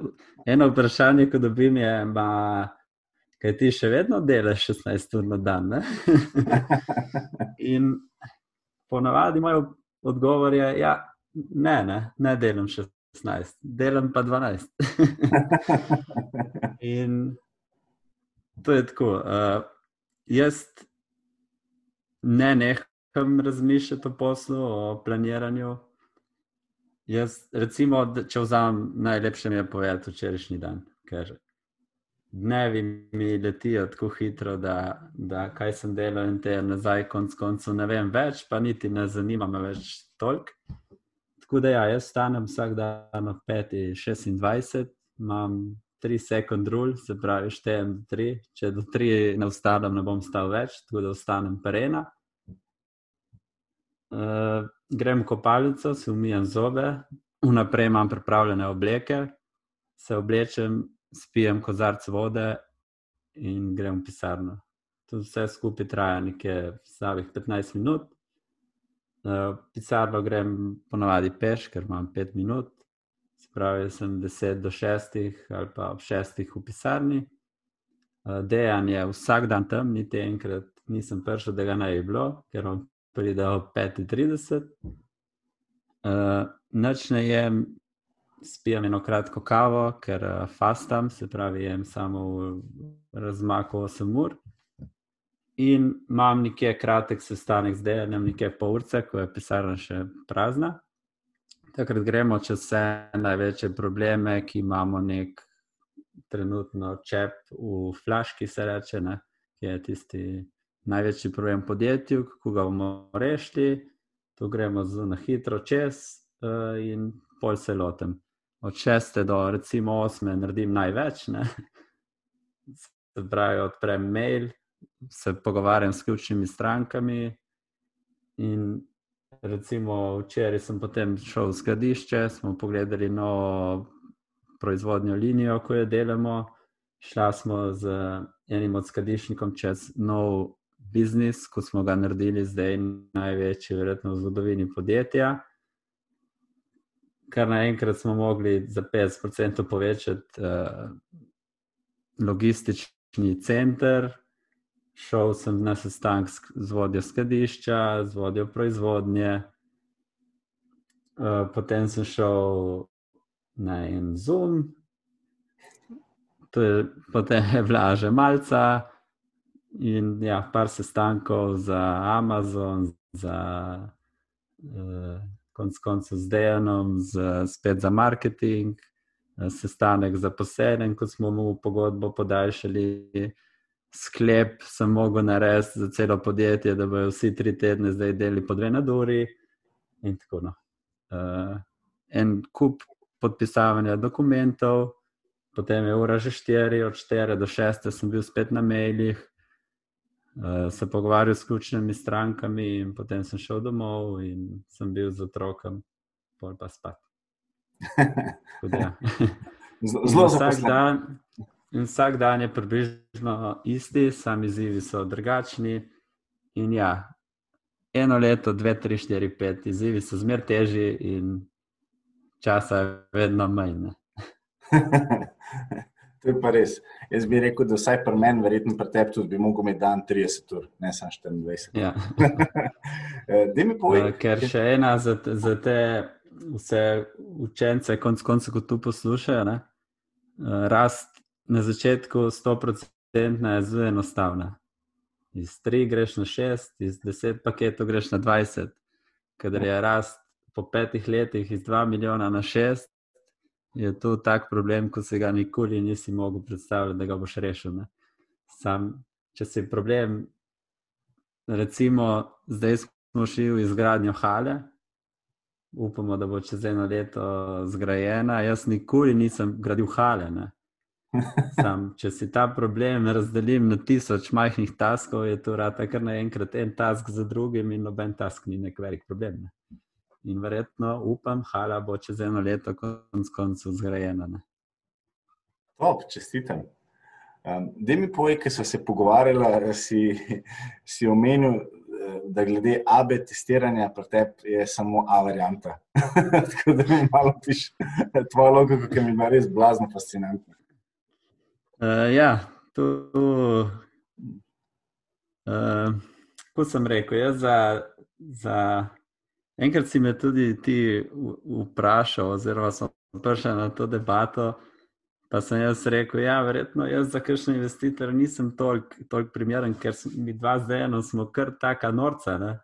eno vprašanje, ko dobim, je, ma, kaj ti še vedno delaš 16 ur na dan. <laughs> in ponavadi moj odgovor je, ja, ne, ne, ne delam 16, delam pa 12. <laughs> in To je tako. Uh, jaz ne neham razmišljati o poslu, o planiranju. Jaz, recimo, če vzamem najlepše, mi je povedati včerajšnji dan. Ker dnevi mi letijo tako hitro, da, da kaj sem delal in te nazaj, konc koncev ne vem več, pa niti ne zanima me več toliko. Tako da ja, jaz stanem vsak dan ob 5:26, imam 3 sekund rul, se pravi, štejem do 3. Če do 3 ne vstanem, ne bom stal več, tako da ostanem perena. Uh, grem v kopalnico, se umijem zobe, vnaprej imam pripravljene obleke, se oblečem, spijem kozarc vode in grem v pisarno. To vse skupaj traja nekaj slabih 15 minut. V pisarno grem ponovadi peš, ker imam 5 minut, spravi sem 10 do 6 ali pa ob 6 v pisarni. Dejan je vsak dan tam, niti enkrat nisem prišel, da ga naj bi bilo, ker on pride ob 5:30. Noč ne jem, spijem eno kratko kavo, ker uh, fastam, se pravi, jem samo v razmaku 8 ur. In imam nekaj kratek sestanek z dejanjem, nekaj pol ure, ko je pisarna še prazna. Takrat gremo čez vse največje probleme, ki imamo nek trenutno čep v flaški, se reče, ne, ki je tisti največji problem podjetju, kako ga bomo rešili. Tu gremo zelo na hitro čez uh, in pol se lotem od 6 do recimo 8 naredim največ. Ne? Se pravi, odprem mail, se pogovarjam s ključnimi strankami. In recimo včeraj sem potem šel v skladišče, smo pogledali novo proizvodnjo linijo, ko jo delamo. Šla smo z enim od skladiščnikom čez nov biznis, ko smo ga naredili, zdaj največji, verjetno v zgodovini podjetja kar naenkrat smo mogli za 50% povečati uh, logistični center. Šel sem na sestanek z vodjo skladišča, z vodjo proizvodnje, uh, potem sem šel na en Zoom, je, potem je bila že malca in ja, par sestankov za Amazon, za. Uh, konc koncev z Dejanom, z, spet za marketing, eh, sestanek za poseljen, ko smo mu pogodbo podaljšali. Sklep sem mogel narediti za celo podjetje, da bodo vsi tri tedne zdaj delali po dve naduri. In tako naprej. No. Uh, en kup podpisovanja dokumentov, potem je ura že štiri, od štiri do šeste sem bil spet na mailih, uh, se pogovarjal s ključnimi strankami, in potem sem šel domov in sem bil z otrokom, pol pa spat. <laughs> Ja. Zelo <laughs> vsak dan. In vsak dan je približno isti, sami izzivi so drugačni. In ja, eno leto, dve, tri, štiri, pet, izzivi so zmer težji, in časa je vedno manj. <laughs> To je pa res. Jaz bi rekel, da vsaj pri meni, verjetno pri tebi, tudi bi lahko imel dan 30 ur, ne samo 24. Ja. <laughs> Eh, povej, uh, ker še ena za, za te vse učence, konc koncev, ko tu poslušajo, ne? Uh, rast na začetku 100% je zelo enostavna. Iz 3 greš na 6, iz 10 paketov greš na 20. Kader je rast po petih letih iz 2 milijona na 6, je to tak problem, ko se ga nikoli nisi mogel predstavljati, da ga boš rešil. Sam, če si problem, recimo, zdaj smo šli v izgradnjo hale, upamo, da bo čez eno leto zgrajena. Jaz nikoli nisem gradil hale. Sam, če si ta problem razdelim na tisoč majhnih taskov, je to rata kar naenkrat en task za drugim, in noben task ni nek velik problem. Ne? in verjetno upam, hala bo čez eno leto konc koncev zgrajena. Ne? Top, čestitam. Um, da mi povej, ki so se pogovarjali, si, si omenil, eh, da glede AB testiranja pri tebi je samo A varianta. <laughs> Tako da mi malo piš tvoja logika, ki mi je res blazno fascinantna. Uh, ja, to. Uh, kot sem rekel, jaz za, za Enkrat si me tudi ti vprašal, oziroma sem prišel na to debato. Pa sem jaz rekel, da ja, verjetno jaz za kakšen investitor nisem toliko tolik primeren, ker mi dva zdaj eno smo kar taka norca. Ne?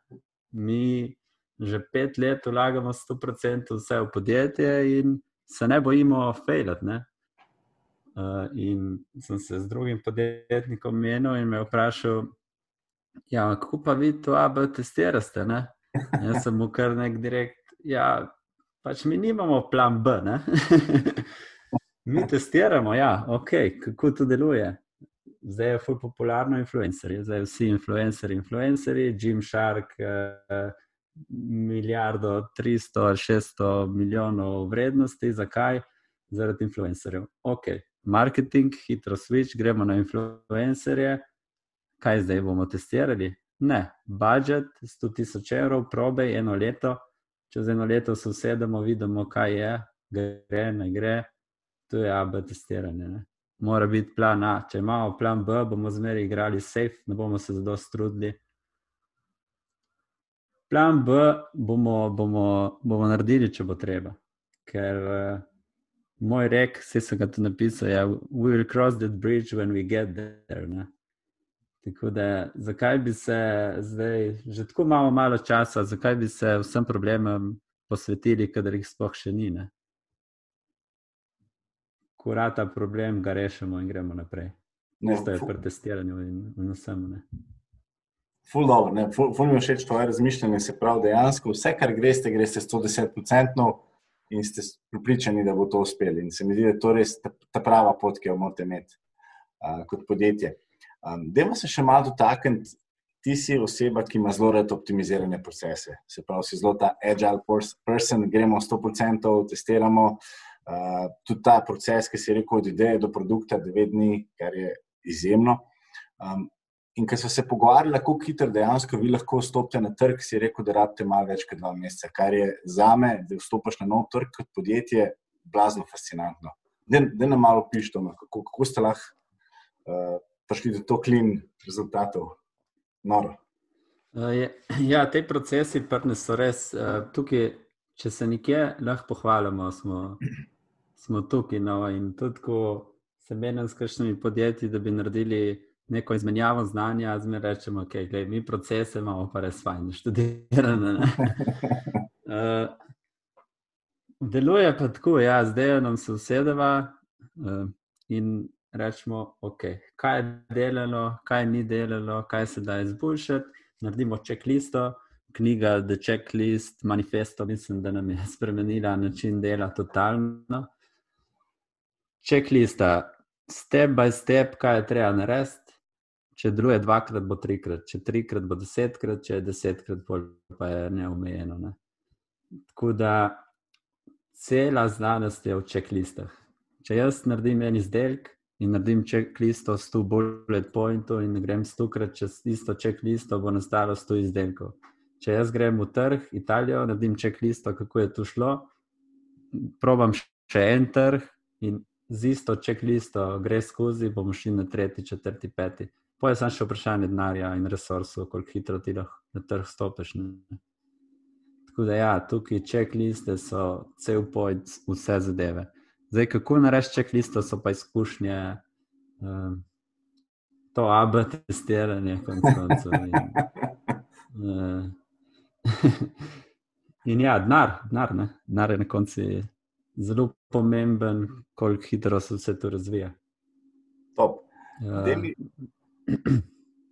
Mi že pet let vlagamo 100% vse v podjetje in se ne bojimo fejlat. Uh, in sem se z drugim podjetnikom menil in me vprašal, ja, kako pa vi to AB testirate? Ne? Jaz sem mu kar nek direkt, ja, pač mi nimamo plan B. <laughs> mi testiramo, ja, ok, kako to deluje. Zdaj je full popularno influencerje, zdaj vsi influencerji, influencerji, Jim Shark, uh, milijardo, 300, 600 milijonov vrednosti, zakaj? Zaradi influencerjev. Ok, marketing, hitro switch, gremo na influencerje. Kaj zdaj bomo testirali? Ne, budžet 100 tisoč evrov, probe eno leto, čez eno leto se usedemo, vidimo, kaj je, gre, ne gre. To je AB testiranje. Ne? Mora biti plan A. Če imamo plan B, bomo zmeraj igrali safe, ne bomo se zelo strudili. Plan B bomo, bomo, bomo naredili, če bo treba. Ker moj rek, vse sem ga tu napisal, je: We will cross that bridge when we get there. Ne? Tako da, zakaj bi se zdaj, že tako malo, malo časa, zakaj bi se vsem problemom posvetili, kadar jih sploh še ni? Ne? Ko rata problem, ga rešimo in gremo naprej. Ne, to je pri testiranju in, in vsem. Ful dobro, ful, ful mi všeč tvoje razmišljanje, se pravi dejansko vse, kar greste, greste 110% in ste pripričani, da bo to uspeli. In se mi zdi, da je to res ta, ta prava pot, ki jo morate imeti uh, kot podjetje. Um, Demo se še malo dotakniti. Ti si oseba, ki ima zelo rad optimizirane procese. Se pravi, si zelo ta agile person, gremo 100%, testiramo. Uh, tudi ta proces, ki si rekel, od ideje do produkta, 9 dni, kar je izjemno. Um, in ko smo se pogovarjali, kako hitro dejansko vi lahko stopite na trg, si rekel, da rabite malo več kot dva meseca, kar je za me, da vstopiš na nov trg kot podjetje, blazno fascinantno. Da nam malo pišemo, kako, kako ste lahko. Uh, prišli do to klin rezultatov. Uh, ja, te procesi so res uh, tukaj. Če se nekje lahko pohvalimo, smo, smo tukaj. No, in tudi, ko se menim s kakšnimi podjetji, da bi naredili neko izmenjavo znanja, zdaj rečemo, da okay, mi procese imamo pa res fajn, študirane. uh, <laughs> deluje pa tako, ja, zdaj nam se usedeva uh, in rečemo, okay, kaj je delalo, kaj ni delalo, kaj se da izboljšati. Naredimo checklisto, knjiga The Checklist, manifesto, mislim, da nam je spremenila način dela totalno. Checklista, step by step, kaj je treba narediti. Če deluje dvakrat, bo trikrat, če trikrat, bo desetkrat, če je desetkrat, pa je neomejeno. Ne? Tako da cela znanost je v checklistah. Če jaz naredim en izdelek, in naredim checklisto s tu bullet pointom in grem stokrat čez isto checklisto, bo nastalo sto izdelkov. Če jaz grem v trg Italijo, naredim checklisto, kako je to šlo, probam še en trg in z isto checklisto gre skozi, bomo šli na tretji, četrti, peti. Poje sem še vprašanje denarja in resursov, koliko hitro ti lahko na trg stopiš. Ne? Tako da ja, tukaj checkliste so cel point vse zadeve. Zdaj, kako narediti čeklisto, so pa izkušnje, um, to AB testiranje, konc koncev. In, uh, <laughs> in ja, denar, denar, ne? denar je na koncu zelo pomemben, koliko hitro se vse to razvija. Top. Uh,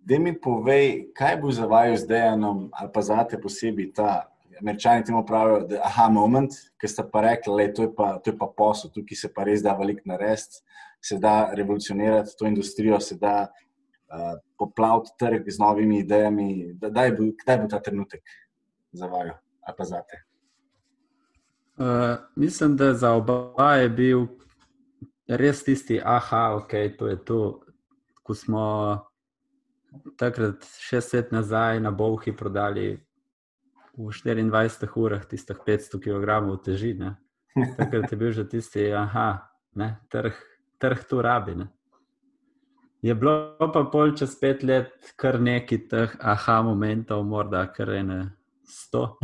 Da mi povej, kaj bo za vaju zdaj, ali pa za te posebej ta američani temu pravijo, da je aha moment, ki ste pa rekli, da je pa, je pa posel, tukaj se pa res da veliko narediti, se da revolucionirati to industrijo, se da uh, poplaviti trg z novimi idejami. Kdaj bo, kdaj bo ta trenutek za vaju ali pa za te? Uh, mislim, da za oba je bil res tisti, aha, ok, to je to. Ko smo takrat, šest let nazaj, na Bovhi prodali v 24 urah tistih 500 kg teži. Ne? Takrat je bil že tisti, aha, ne, trh, trh tu rabi. Ne? Je bilo pa pol čez pet let kar nekaj teh aha momentov, morda kar ene sto.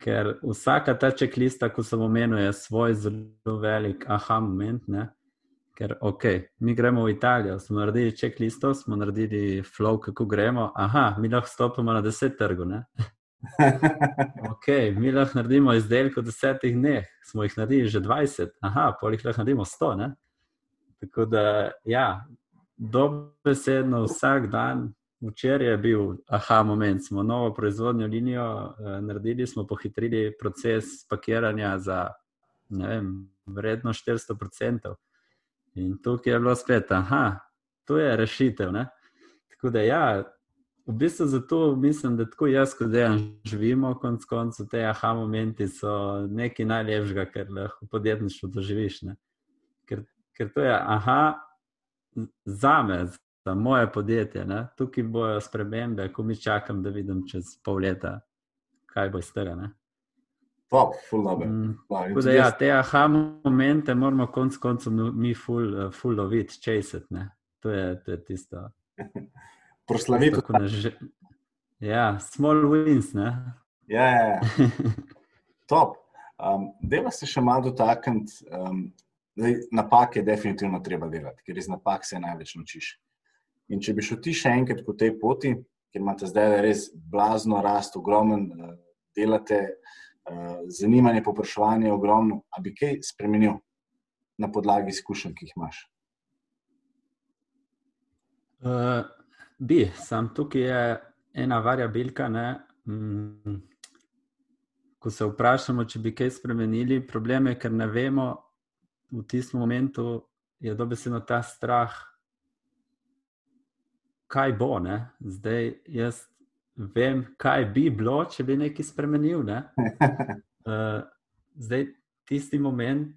Ker vsaka ta čeklista, ko sem omenil, je svoj zelo velik aha moment. Ne? Ker, ok, mi gremo v Italijo, smo naredili čeklisto, smo naredili flow, kako gremo. Aha, mi lahko stopimo na deset trgov. <laughs> ok, mi lahko naredimo izdelek v desetih dneh, smo jih naredili že 20, aha, pol jih lahko naredimo 100. Ne? Tako da, ja, dobesedno vsak dan, včeraj je bil aha moment, smo novo proizvodnjo linijo uh, naredili, smo pohitrili proces pakiranja za, vem, vredno 400%. In tukaj je bilo spet, aha, to je rešitev. Ne? Tako da, ja, v bistvu zato mislim, da tako jaz, kot da živimo, konc koncev, te aha momenti so nekaj najlepšega, kar lahko v podjetništvu doživiš. Ker, ker to je aha za me, za moje podjetje. Ne? Tukaj bojo spremembe, ko mi čakam, da vidim čez pol leta, kaj bo iz tega. Ne? Top, full dobro. Mm, ja, te aha momente moramo konc koncev mi full, uh, full loviti, chaseti. To, to je tisto. <laughs> Proslaviti. Že... Ja, small wins. Ne? Ja, ja, ja. <laughs> top. Um, Deva se še malo dotakniti. Um, napake je definitivno treba delati, ker iz napak se največ naučiš. In če bi šel ti še enkrat po tej poti, ker imate zdaj res blazno rast, ogromen, uh, delate. Eh, zanimanje, popraševanje je ogromno. A bi kaj spremenil na podlagi izkušenj, ki jih imaš? Uh, bi, sam tukaj je ena variabilka. Mm, ko se vprašamo, če bi kaj spremenili, problem je, ker ne vemo, v tistem momentu je dobesedno ta strah, kaj bo. Ne? Zdaj, jaz vem, kaj bi bilo, če bi nekaj spremenil. Ne? Uh, <laughs> zdaj, tisti moment,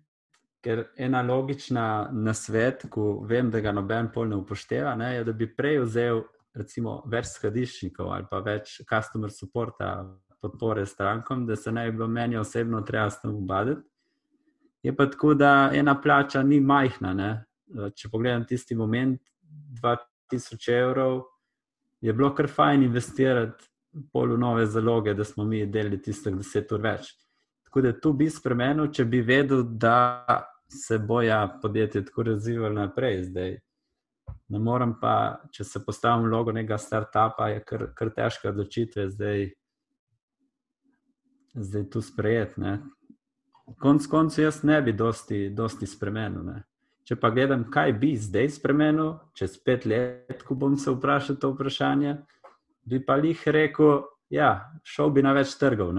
ker ena logična nasvet, ko vem, da ga noben pol ne upošteva, ne, je, da bi prej vzel recimo, več skladiščnikov ali pa več customer supporta, podpore strankom, da se ne bi bilo meni osebno treba s tem ubaditi. Je pa tako, da ena plača ni majhna. Ne? Eh, če pogledam tisti moment, 2000 evrov, je bilo kar fajn investirati pol v nove zaloge, da smo mi delili tistih deset ur več. Tako da tu bi spremenil, če bi vedel, da se boja podjetje tako razvijalo naprej. Zdaj. Ne morem pa, če se postavim v logo nekega startupa, je kar, kar težko odločitve zdaj, zdaj tu sprejeti. Konec koncev, jaz ne bi dosti, dosti spremenil. Ne. Če pa gledam, kaj bi zdaj spremenil, čez pet let, ko bom se vprašal to vprašanje, bi pa jih rekel, ja, šel bi na več trgov.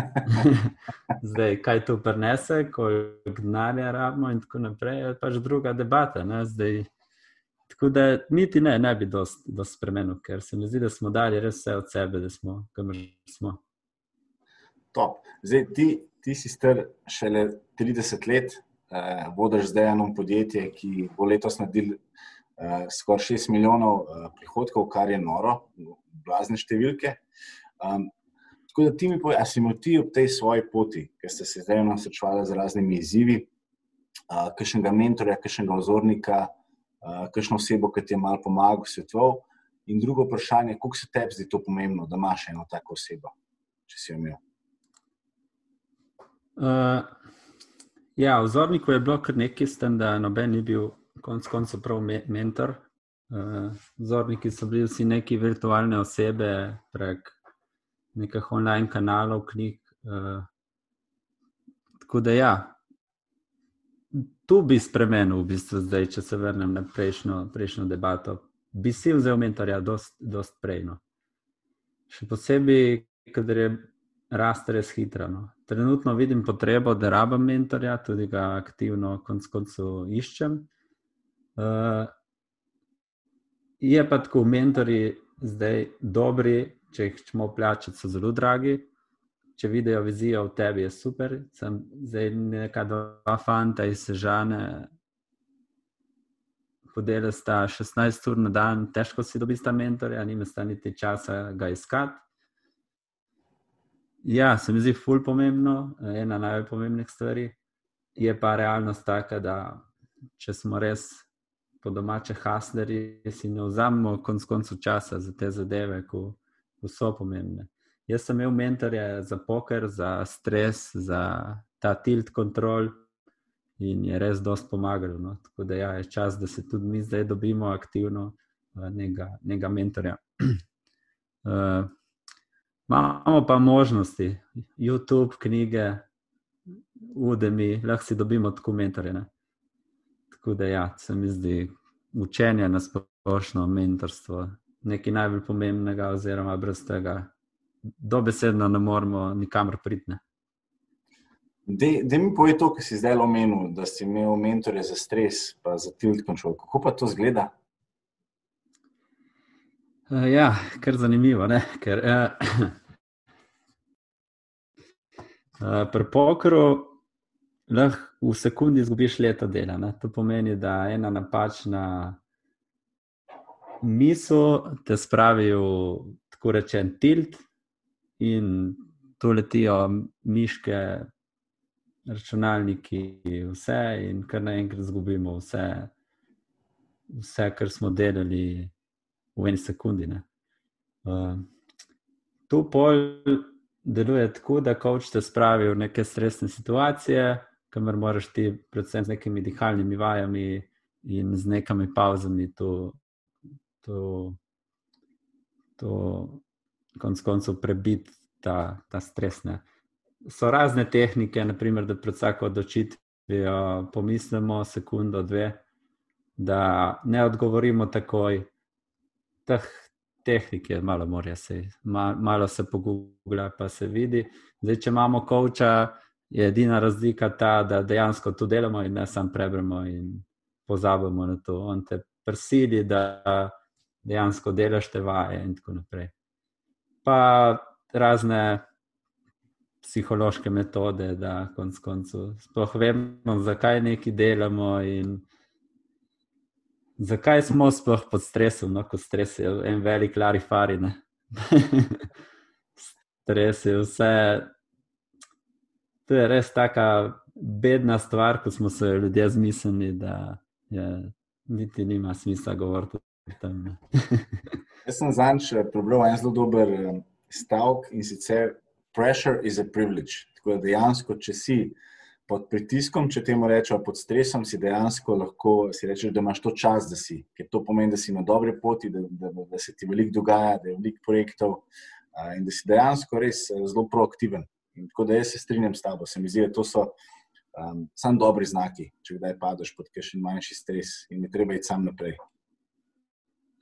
<laughs> zdaj, kaj to prenese, koliko denarja rabimo, in tako naprej, je pač druga debata. Zdaj, tako da niti ne, ne bi dosti dost spremenil, ker se mi zdi, da smo dali res vse od sebe, da smo kamor smo. Top. Zdaj, ti, ti si star šele 30 let, eh, vodiš zdaj eno podjetje, ki bo letos naredil eh, skoraj 6 milijonov eh, prihodkov, kar je noro, blazne številke. Um, tako da ti mi povej, ali si imel ti ob tej svoji poti, ki ste se zdaj srečevali z raznimi izzivi, uh, kakšnega mentorja, kakšnega ozornika, uh, kakšno osebo, ki ti je malo pomagal, svetoval. In drugo vprašanje, kako se tebi zdi to pomembno, da imaš eno tako osebo, če si jo imel? Uh, Ja, v Zorniku je bilo kar nekaj, s tem, da noben ni bil konec koncev prav me mentor. Uh, Zorniki so bili vsi neki virtualne osebe prek nekih online kanalov, knjig. Uh, tako da ja, tu bi spremenil, v bistvu zdaj, če se vrnem na prejšnjo, prejšnjo debato. Bi si vzel mentorja, dost, dost prejno. Še posebej, kadar je raste res hitro. No. Trenutno vidim potrebo, da rabim mentorja, tudi ga aktivno konc koncu iščem. Uh, je pa tako, mentori zdaj dobri, če jih hočemo plačati, so zelo dragi. Če vidijo vizijo v tebi, je super. Sem zdaj neka dva fanta iz Sežane. Podele sta 16 ur na dan, težko si dobiti ta mentorja, nima sta niti časa ga iskati. Ja, se mi zdi ful pomembno, ena najbolj pomembnih stvari. Je pa realnost taka, da če smo res po domače hasleri, si ne vzamemo konc koncu časa za te zadeve, ko, ko so pomembne. Jaz sem imel mentorje za poker, za stres, za ta tilt kontrol in je res dosti pomagalo. No? Tako da ja, je čas, da se tudi mi zdaj dobimo aktivno nekega mentorja. Uh, <clears throat> Imamo pa možnosti, YouTube, knjige, Udemy, lahko si dobimo tako mentorje. Tako da, ja, se mi zdi učenje na splošno, mentorstvo, nekaj najbolj pomembnega, oziroma brez tega, dobesedno ne moremo nikamor priti. Da mi povej to, kar si zdaj omenil, da si imel mentore za stres, pa za tilt control. Kako pa to zgleda? Uh, ja, kar zanimivo. Ker, uh, uh, pri pokru lahko v sekundi izgubiš leto dela. Ne? To pomeni, da ena napačna misel te spravi v tako rečen tilt, in tu letijo miške, računalniki, vse, in kar naenkrat izgubimo vse, vse, kar smo delali v eni sekundi. Uh, tu pol deluje tako, da koč te spravi v neke stresne situacije, kamor moraš ti, predvsem z nekimi dihalnimi vajami in z nekimi pauzami, to, to, to konc koncev prebiti ta, ta stres. Ne. So razne tehnike, naprimer, da pred vsako odločitvijo pomislimo sekundo, dve, da ne odgovorimo takoj. Teh tehnik je malo, morja se, ma, malo se pogubila, pa se vidi. Zdaj, če imamo koča, je edina razlika ta, da dejansko to delamo in ne samo preberemo in pozabimo na to. On te prisili, da dejansko delaš te vaje in tako naprej. Pa razne psihološke metode, da konc koncu sploh vemo, zakaj nekaj delamo in zakaj smo sploh pod stresom, no, ko stres je en velik larifari. <laughs> stres je vse. To je res taka bedna stvar, ko smo se ljudje zmislili, da je, niti nima smisla govoriti o tem. <laughs> Jaz sem zanj prebral en zelo dober stavek in sicer pressure is a privilege. Tako da dejansko, če si pod pritiskom, če temu rečemo pod stresom, si dejansko lahko si rečeš, da imaš to čas, da si. Ker to pomeni, da si na dobri poti, da, da, da se ti veliko dogaja, da je veliko projektov uh, in da si dejansko res zelo proaktiven. In tako da jaz se strinjam s tabo, se mi zdi, da to so um, samo dobri znaki, če kdaj padeš pod kakšen manjši stres in ne treba iti sam naprej.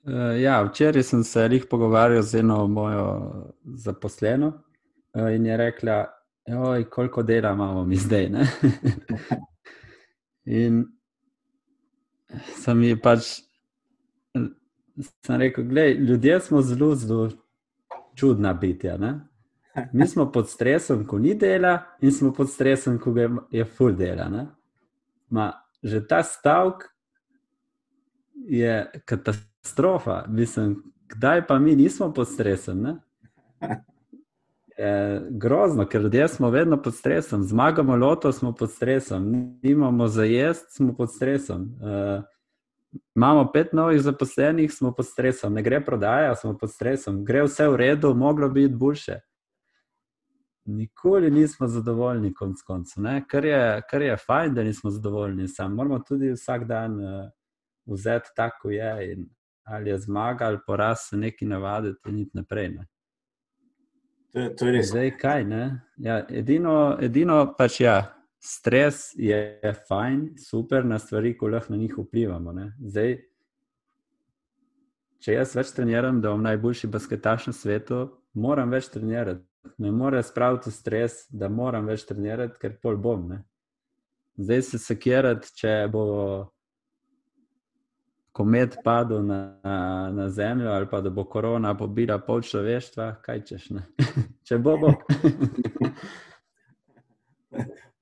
Uh, ja, včeraj sem se jih pogovarjal z eno mojo zaposleno uh, in je rekla, oj, koliko dela imamo mi zdaj. <laughs> in sem ji pač sem rekel, gledaj, ljudje smo zelo, zelo čudna bitja. Ne? Mi smo pod stresom, ko ni dela, in smo pod stresom, ko je full dela. Ma, že ta stavek je katastrofa. Mislim, kdaj pa mi nismo pod stresom? <laughs> Je grozno, ker ljudje smo vedno pod stresom. Zmagamo loto, smo pod stresom, nimamo za jesti, smo pod stresom. Uh, imamo pet novih zaposlenih, smo pod stresom, ne gre prodaja, smo pod stresom, gre vse v redu, moglo biti boljše. Nikoli nismo zadovoljni, konc koncev. Kar, kar je fajn, da nismo zadovoljni, samo moramo tudi vsak dan uh, vzeti tako, kot je. In, ali je zmaga ali poraz, se nekaj navaditi in iti naprej. Ne. To, to je res. Zdaj, kaj, ja, edino, edino pač ja, stres je fajn, super na stvari, ko lahko na njih vplivamo. Zdaj, če jaz več treniram, da bom najboljši basketaš na svetu, moram več trenirati. Ne morem spraviti stres, da moram več trenirati, ker pol bom. Ne. Zdaj se sekirati, če bo komet padel na, na, na zemljo, ali pa da bo korona pobila pol človeštva, kaj češ. <laughs> Če bo bo. <laughs>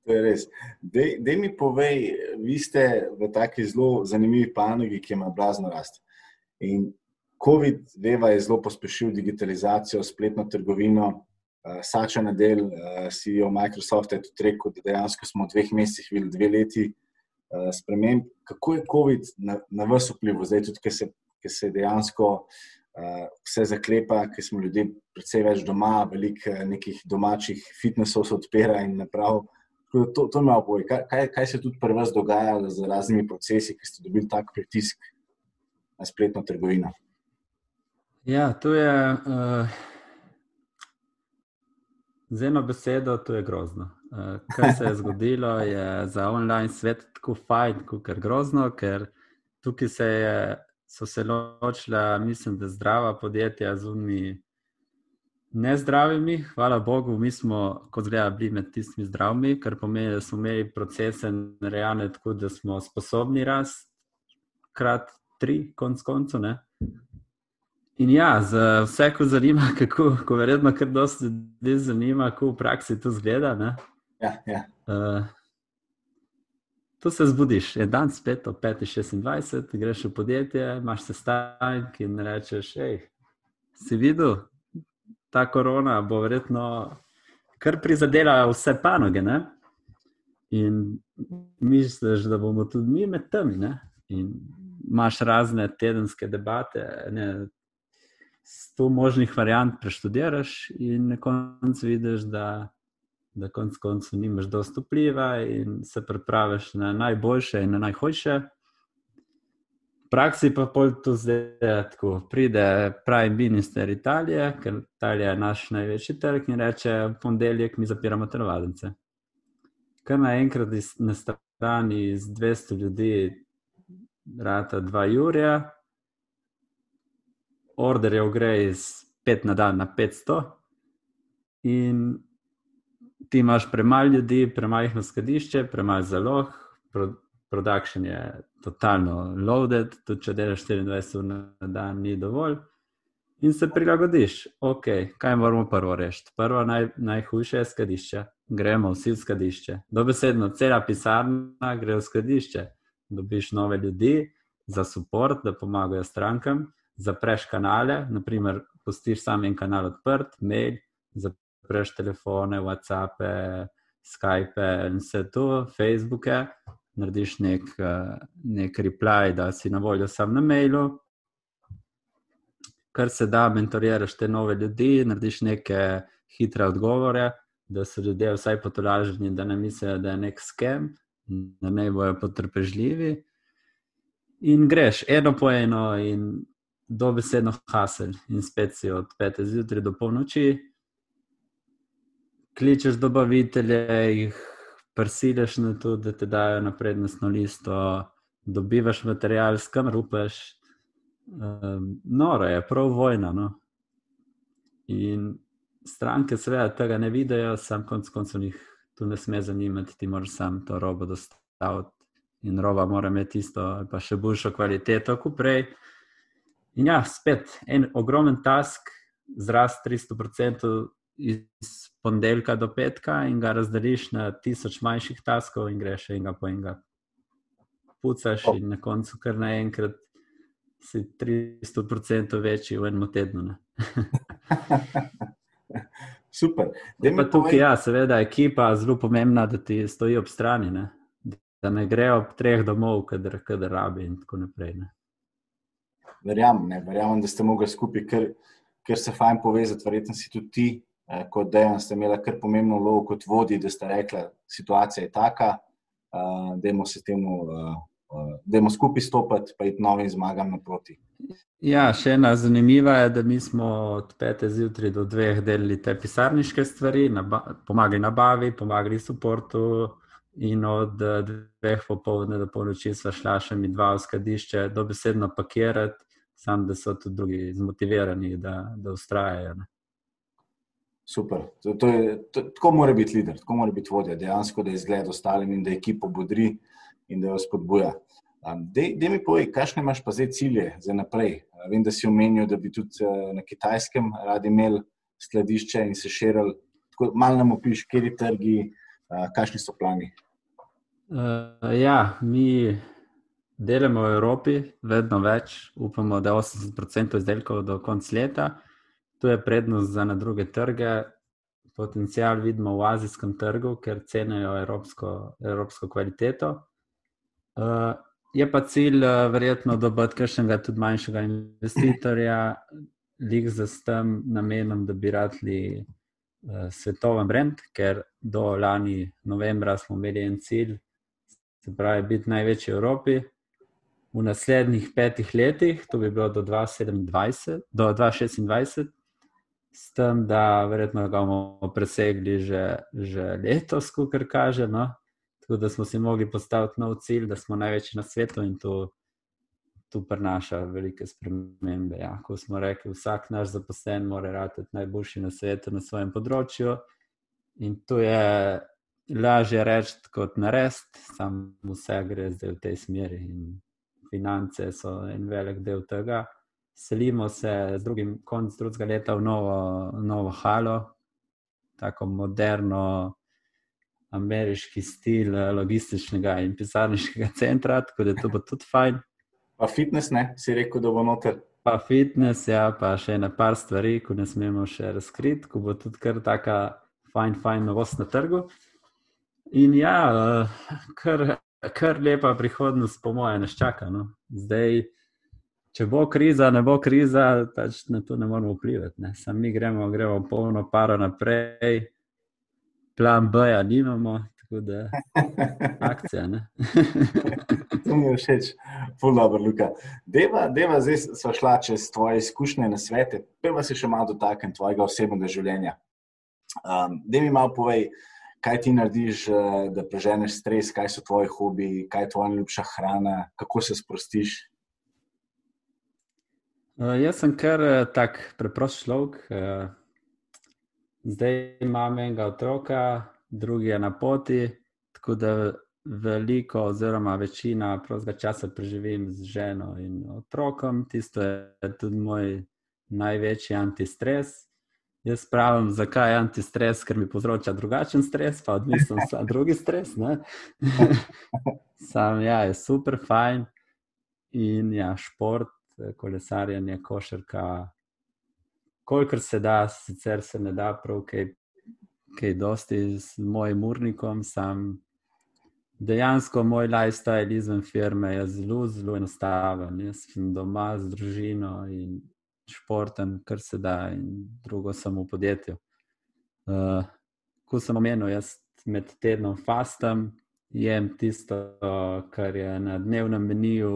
to je res. Da mi povej, vi ste v taki zelo zanimivi panogi, ki ima blazno rast. In COVID, veva, je zelo pospešil digitalizacijo, spletno trgovino. Uh, Sača na del, uh, CEO Microsofta je tudi rekel, da dejansko smo v dveh mesecih videli dve leti Eh, sprememb. Kako je COVID na, na vas vplival, zdaj tudi, ker se, se dejansko uh, vse zaklepa, ker smo ljudje predvsej več doma, veliko uh, nekih domačih fitnesov se odpira in naprav. To, to me opoje. Kaj, kaj, kaj se tudi pri vas dogaja z raznimi procesi, ki ste dobili tak pritisk na spletno trgovino? Ja, to je. Uh... Z eno besedo, to je grozno. Uh, kar se je zgodilo, je za online svet tako fajn, kot je grozno, ker tukaj se je, so se ločila, mislim, da zdrava podjetja z unimi nezdravimi. Hvala Bogu, mi smo, kot zgleda, bili med tistimi zdravimi, kar pomeni, da smo imeli procese narejene tako, da smo sposobni rast krat tri, konc koncev. In ja, za vse, ko zanima, <laughs> kako, ko verjetno kar dosti ljudi zanima, kako v praksi to zgleda. Ja, ja. Uh, tu se zbudiš, je dan spet ob 5:26, greš v podjetje, imaš sestanek in rečeš, hej, si videl, ta korona bo verjetno kar prizadela vse panoge. Ne? In misliš, da bomo tudi mi med temi. Ne? In imaš razne tedenske debate, ne? sto možnih variant preštudiraš, in na koncu vidiš, da da konec koncev nimaš dosto vpliva in se pripraviš na najboljše in na najhujše. V praksi pa pol to zdaj tako. Pride pravi minister Italije, ker Italija je naš največji trg in reče: v ponedeljek mi zapiramo telovadnice. Kar naenkrat na strani z 200 ljudi, rata 2 jurja, orderjev gre iz 5 na dan na 500. In ti imaš premalo ljudi, premajhno skladišče, premalo zalog, production je totalno loaded, tudi če delaš 24 ur na dan, ni dovolj. In se prilagodiš, ok, kaj moramo prvo rešiti. Prvo naj, najhujše je skladišče, gremo vsi v skladišče. Dobesedno, cela pisarna gre v skladišče. Dobiš nove ljudi za podporo, da pomagajo strankam, zapreš kanale, naprimer, pustiš samo en kanal odprt, mail, preš telefone, WhatsApp, Skype in vse to, Facebook, narediš nek, nek reply, da si na voljo sam na mailu. Kar se da, mentoriraš te nove ljudi, narediš neke hitre odgovore, da so ljudje vsaj potolaženi, da ne mislijo, da je nek skem, da ne bojo potrpežljivi. In greš eno po eno, in dobesedno hasel, in spet si od 5. zjutraj do polnoči, kličeš dobavitelje, jih prisiliš na to, da te dajo na prednostno listo, dobivaš material, skam rupeš. Um, noro je, prav vojna. No? In stranke, seveda, tega ne vidijo, sam konc koncev jih tu ne sme zanimati, ti moraš sam to robo dostaviti. In roba mora imeti isto, pa še boljšo kvaliteto kot prej. In ja, spet en ogromen task, zrast 300% iz ponedeljka do petka in ga razdeliš na tisoč manjših taskov, in greš enega po enega. Pucaš oh. in na koncu, kar naenkrat si 300% večji v enem tednu. <laughs> Super. Pa tukaj, ja, seveda, ekipa je zelo pomembna, da ti stoji ob strani, ne? da ne grejo ob treh domov, kader, kader rabi in tako naprej. Verjamem, verjamem, da ste mogli skupaj, ker, ker se fajn povezati, verjetno si tudi ti kot dejan ste imeli kar pomembno vlogo kot vodi, da ste rekli, da situacija je taka, eh, da se temu, da je skupaj stopiti, pa iti novim zmagam naproti. Ja, še ena zanimiva je, da mi smo od 5. zjutraj do 2. delali te pisarniške stvari, naba pomagali nabavi, pomagali suportu. In od dveh popoldne do polnoči sva šla še mi dva v skladišče, dobesedno pakirati, sam da so tudi drugi zmotivirani, da, da ustrajajo. Super. To, to je, to, tako mora biti voditelj, tako mora biti vodja, dejansko, da je zgled ostalim in da ekipo bodri in da jo spodbuja. Da mi povej, kakšne imaš pa zdaj cilje za naprej? Vem, da si omenil, da bi tudi na kitajskem radi imeli skladišče in se širili. Malo nam opiš, kje je trgi, kakšni so plani. Uh, ja, mi delamo v Evropi, vedno več, upamo, da je 80% izdelkov do konca leta. To je prednost za na druge trge. Potencijal vidimo v azijskem trgu, ker cenijo evropsko, evropsko kvaliteto. Uh, je pa cilj, uh, verjetno, dobiti kakšnega tudi manjšega investitorja, lik za s tem namenom, da bi radili uh, svetoven brand, ker do lani novembra smo imeli en cilj, se pravi, biti največji v Evropi. V naslednjih petih letih, to bi bilo do 2027, do 2026, s tem, da verjetno ga bomo presegli že, že letos, kot kaže. No? Tako da smo si mogli postaviti nov cilj, da smo največji na svetu in to, to prinaša velike spremembe. Ja. Ko smo rekli, vsak naš zaposlen mora biti najboljši na svetu na svojem področju. In to je lažje reči kot narediti, samo vse gre zdaj v tej smeri. In finance so en velik del tega. Selimo se z drugim koncem drugega leta v novo, novo halo, tako moderno ameriški stil eh, logističnega in pisarniškega centra, tako da to bo tudi fajn. Pa fitness, ne, si rekel, da bo noter. Pa fitness, ja, pa še ena par stvari, ko ne smemo še razkriti, ko bo tudi kar taka fajn, fajn novost na trgu. In ja, eh, kar, kar lepa prihodnost, po mojem, nas čaka. No. Zdaj, če bo kriza, ne bo kriza, pač na to ne moramo vplivati. Sami gremo, gremo polno paro naprej plan B, ja, nimamo, tako da <laughs> akcija. <laughs> to mi je všeč, fulno, Luka. Deva, deva, zdaj smo šla čez tvoje izkušnje na svete, prva si še malo dotaknjen tvojega osebnega življenja. Um, da mi malo povej, kaj ti narediš, eh, da preženeš stres, kaj so tvoji hobiji, kaj je tvoja ljubša hrana, kako se sprostiš. Uh, jaz sem kar uh, tak preprost človek. Uh, Zdaj imam enega otroka, drugi je na poti, tako da veliko, oziroma večina prostega časa preživim z ženo in otrokom. Tisto je tudi moj največji antistres. Jaz pravim, zakaj je antistres, ker mi povzroča drugačen stres, pa odvisno za drugi stres. <laughs> Sam ja, je super, fajn. In ja, šport, kolesarjenje, košarka kolikor se da, sicer se ne da prav kaj, kaj dosti z mojim urnikom. Sam dejansko moj lifestyle izven firme je zelo, zelo enostaven. Jaz sem doma z družino in športem, kar se da, in drugo sem v podjetju. Uh, ko sem omenil, jaz med tednom fastam, jem tisto, kar je na dnevnem meniju.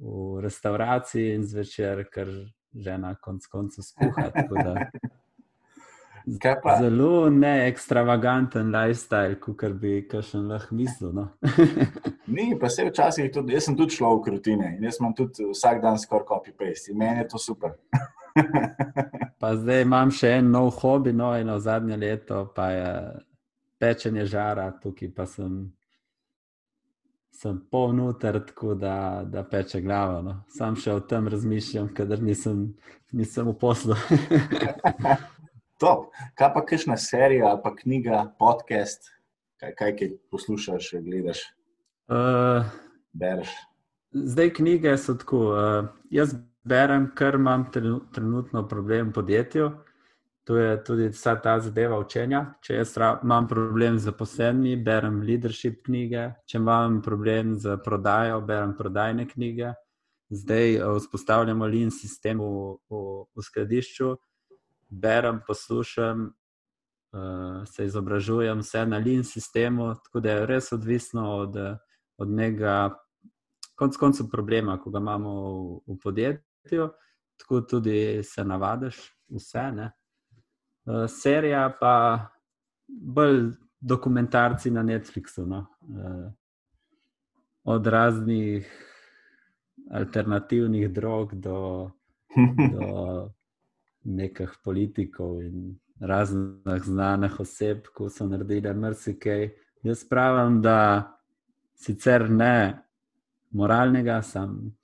V restavraciji in zvečer, ker žena konc koncev skuha. Zelo neekstravaganten lifestyle, kot bi kašen lahko mislil. No? <laughs> Ni, pa se včasih tudi, jaz sem tudi človek rutine in jaz imam tudi vsak dan skoraj copy-paste in meni je to super. <laughs> pa zdaj imam še en nov hobi, no eno zadnje leto, pa je pečenje žara, tukaj pa sem sem polnoter, tako da, da peče glavo. No. Sam še o tem razmišljam, ker nisem, nisem v poslu. <laughs> Top. Kaj pa kakšna serija, pa knjiga, podcast, kaj, kaj, kaj poslušaš, gledaš? Uh, bereš. Zdaj knjige so tako. Uh, jaz berem, ker imam trenutno problem v podjetju. To je tudi vsa ta zadeva učenja. Če jaz imam problem z zaposlenimi, berem leadership knjige, če imam problem z prodajo, berem prodajne knjige. Zdaj eh, vzpostavljamo lean sistem v, v, v skladišču, berem, poslušam, uh, se izobražujem, vse na lean sistemu, tako da je res odvisno od, od njega, konc koncev, problema, ko ga imamo v, v podjetju, tako tudi se navadiš vse. Ne? Uh, serija, pa bolj dokumentarci na Netflixu. No? Uh, od raznih alternativnih drog do, <laughs> do nekih politikov in raznih znanih oseb, ki so naredili marsikaj. Jaz pravim, da sicer ne moralnega, sam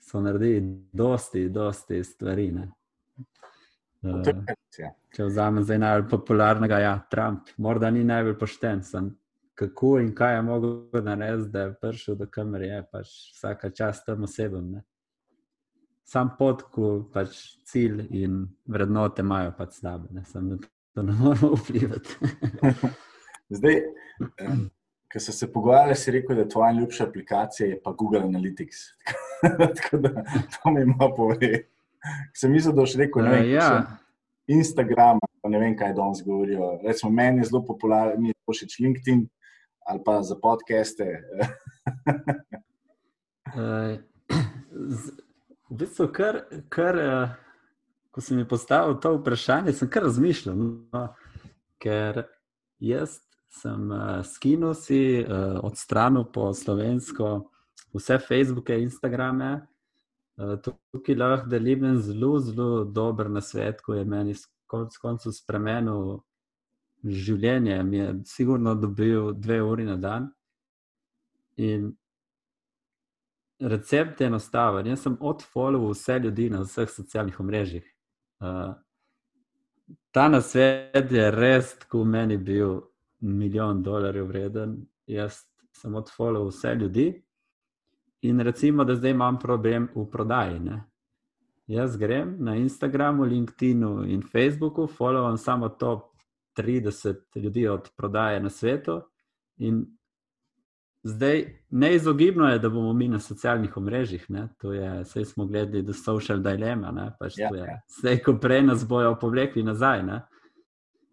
so naredili dosti, dosti stvari. Ne? Uh, če vzamem zdaj najbolj popularnega, ja, Trump, morda ni najbolj pošten. Sem, kako in kaj je mogel narediti, da je prišel do kamere, je pač vsaka čast tem osebam. Ne? Sam pot, ko pač cilj in vrednote imajo pač slabe, ne samo da to ne moramo vplivati. <laughs> zdaj, um, ko so se pogovarjali, si rekel, da je tvoja ljubša aplikacija pa Google Analytics. <laughs> Tako da to mi ima povedati. Sem mislil, da boš rekel, da je ja. Instagram, pa ne vem, kaj danes govorijo. Recimo, meni je zelo popularen, mi je všeč LinkedIn ali pa za podcaste. uh, <clears throat> v bistvu, kar, kar uh, ko sem mi postavil to vprašanje, sem kar razmišljal. No, ker jaz sem uh, skinil si uh, odstranil po slovensko vse Facebooke, Instagrame. Uh, tukaj lahko delim en zelo, zelo dober na svet, ko je meni konec koncev spremenil življenje. Mi je sigurno dobil dve uri na dan. In recept je enostaven. Jaz sem odfollow vse ljudi na vseh socialnih omrežjih. Uh, ta nasvet je res, ko meni bil milijon dolarjev vreden. Jaz sem odfollow vse ljudi. In recimo, da zdaj imam problem v prodaji. Ne? Jaz grem na Instagramu, LinkedInu in Facebooku, followam samo top 30 ljudi od prodaje na svetu. In Zdaj, neizogibno je, da bomo mi na socialnih omrežjih. Vse smo gledali, da so social dilema. Pač ja, ja. Zdaj, ko prej nas bojo povlekli nazaj. Ne?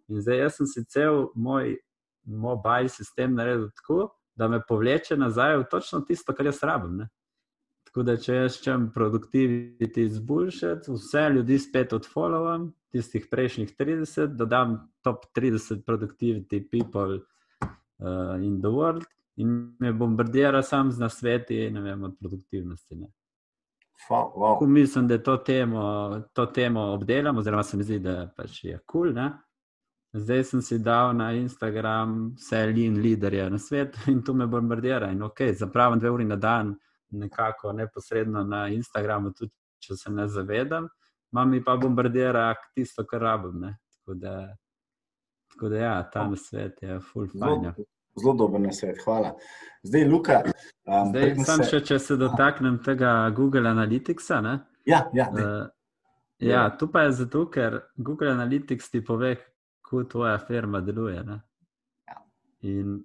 In zdaj, jaz sem si cel moj mobile sistem naredil tako, da me povleče nazaj v točno tisto, kar jaz rabim. Ne? Tako da, če jaz čem produktiviti izboljšati, vse ljudi spet odfollowam, tistih prejšnjih 30, dodam top 30 productivity people uh, in the world in me bombardira sam z nasveti vem, od produktivnosti. Wow, wow. Mislim, da to temo, to temo obdelam, oziroma se mi zdi, da pač je kul. Cool, Zdaj sem si dal na Instagram vse lean leaderje na svetu <laughs> in to me bombardira. In ok, zapravim dve uri na dan, nekako neposredno na Instagramu, tudi če se ne zavedam, imam mi pa bombardira tisto, kar rabim. Tako da, tako da, ja, ta na svet je full fajn. Ja. Zelo dober na svet, hvala. Zdaj, Luka. Um, Zdaj, sam se... še, če se dotaknem tega Google Analyticsa. Ja, ja, uh, ja, tu pa je zato, ker Google Analytics ti pove, kako tvoja firma deluje. Ja. In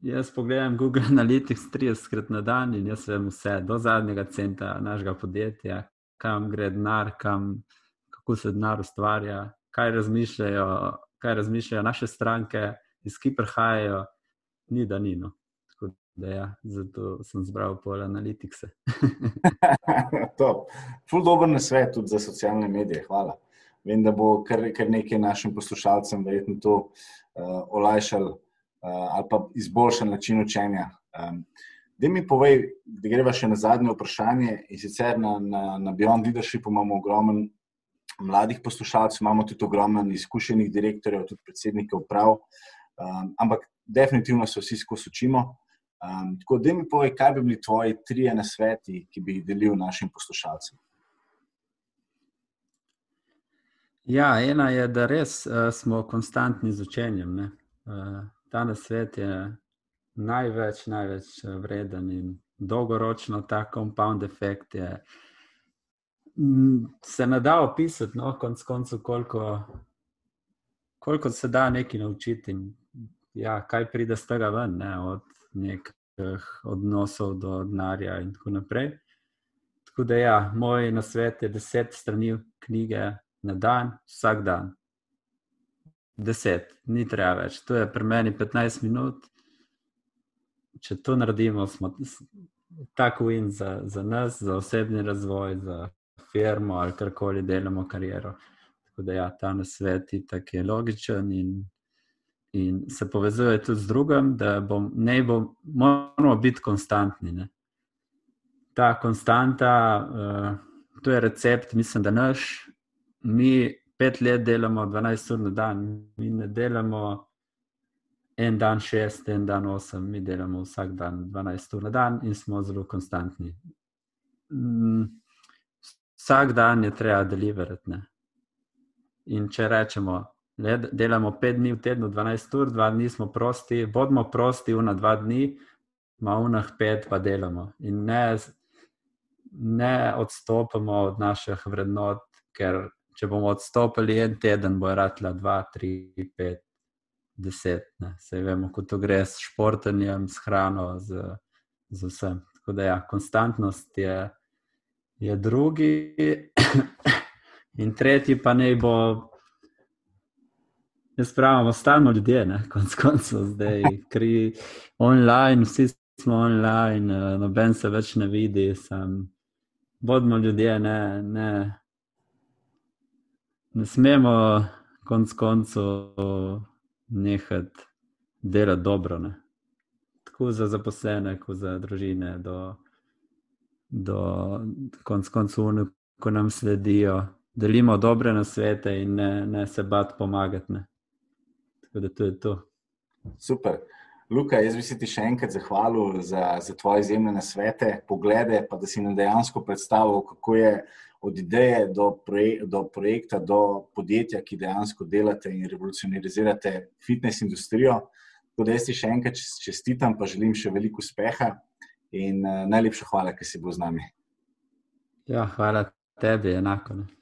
jaz pogledam Google Analytics 30 krat na dan in jaz vem vse, do zadnjega centa našega podjetja, kam gre denar, kam, kako se denar ustvarja, kaj razmišljajo, kaj razmišljajo naše stranke, iz kje prihajajo ni da ni. No. Da, ja, zato sem zbral pol analitikse. <laughs> <laughs> Ful dobro na svet tudi za socialne medije. Hvala. Vem, da bo kar, kar nekaj našim poslušalcem verjetno to uh, olajšal uh, ali pa izboljšal način učenja. Um, da mi povej, da greva še na zadnje vprašanje. In sicer na, na, na Beyond Leadership imamo ogromno mladih poslušalcev, imamo tudi ogromno izkušenih direktorjev, tudi predsednikov prav. Um, ampak definitivno se vsi skozi učimo. Um, tako da mi povej, kaj bi bili tvoji trije na sveti, ki bi jih delil našim poslušalcem. Ja, ena je, da res uh, smo konstantni z učenjem. Uh, ta na svet je največ, največ eh, vreden in dolgoročno ta compound efekt je. Se ne da opisati, no, konc koncev, koliko, koliko se da nekaj naučiti ja, kaj pride z tega ven, ne, od nekih odnosov do denarja in tako naprej. Tako da, ja, moj nasvet je deset strani knjige na dan, vsak dan. Deset, ni treba več. To je pri meni 15 minut. Če to naredimo, smo tako in za, za nas, za osebni razvoj, za firmo ali karkoli delamo kariero. Tako da, ja, ta nasvet je logičen in in se povezuje tudi z drugim, da bom, ne bom, moramo biti konstantni. Ne. Ta konstanta, uh, to je recept, mislim, da naš. Mi pet let delamo 12 ur na dan, mi ne delamo en dan šest, en dan osem, mi delamo vsak dan 12 ur na dan in smo zelo konstantni. Mm, vsak dan je treba deliverati. In če rečemo, Le, delamo pet dni v tednu, 12 ur, dva dni smo prosti, bodimo prosti, una dva dni, ima unah pet, pa delamo. In ne, ne odstopamo od naših vrednot, ker če bomo odstopili en teden, bo ratla dva, tri, pet, deset. Ne. Se vemo, kako to gre s športenjem, s hrano, z, z vsem. Tako da ja, konstantnost je, je drugi. <coughs> In tretji pa ne bo Jaz pravim, ostalo ljudje, ne? konc koncev zdaj, <laughs> kri online, vsi smo online, eh, noben se več ne vidi, sem. Bodimo ljudje, ne, ne, ne smemo konc koncev nehati delati dobro. Ne? Tako za zaposlene, kot za družine, do, do konc koncev, ko nam sledijo, delimo dobre na svete in ne, ne se bat pomagati. Ne? Tako da to je to. Super. Luka, jaz bi se ti še enkrat zahvalil za, za tvoje izjemne nasvete, poglede, pa da si nam dejansko predstavil, kako je od ideje do, projek do projekta, do podjetja, ki dejansko delate in revolucionirate fitness industrijo. Tako da jaz ti še enkrat čestitam, pa želim še veliko uspeha in uh, najlepša hvala, ker si bil z nami. Ja, hvala tebi, enako. Ne.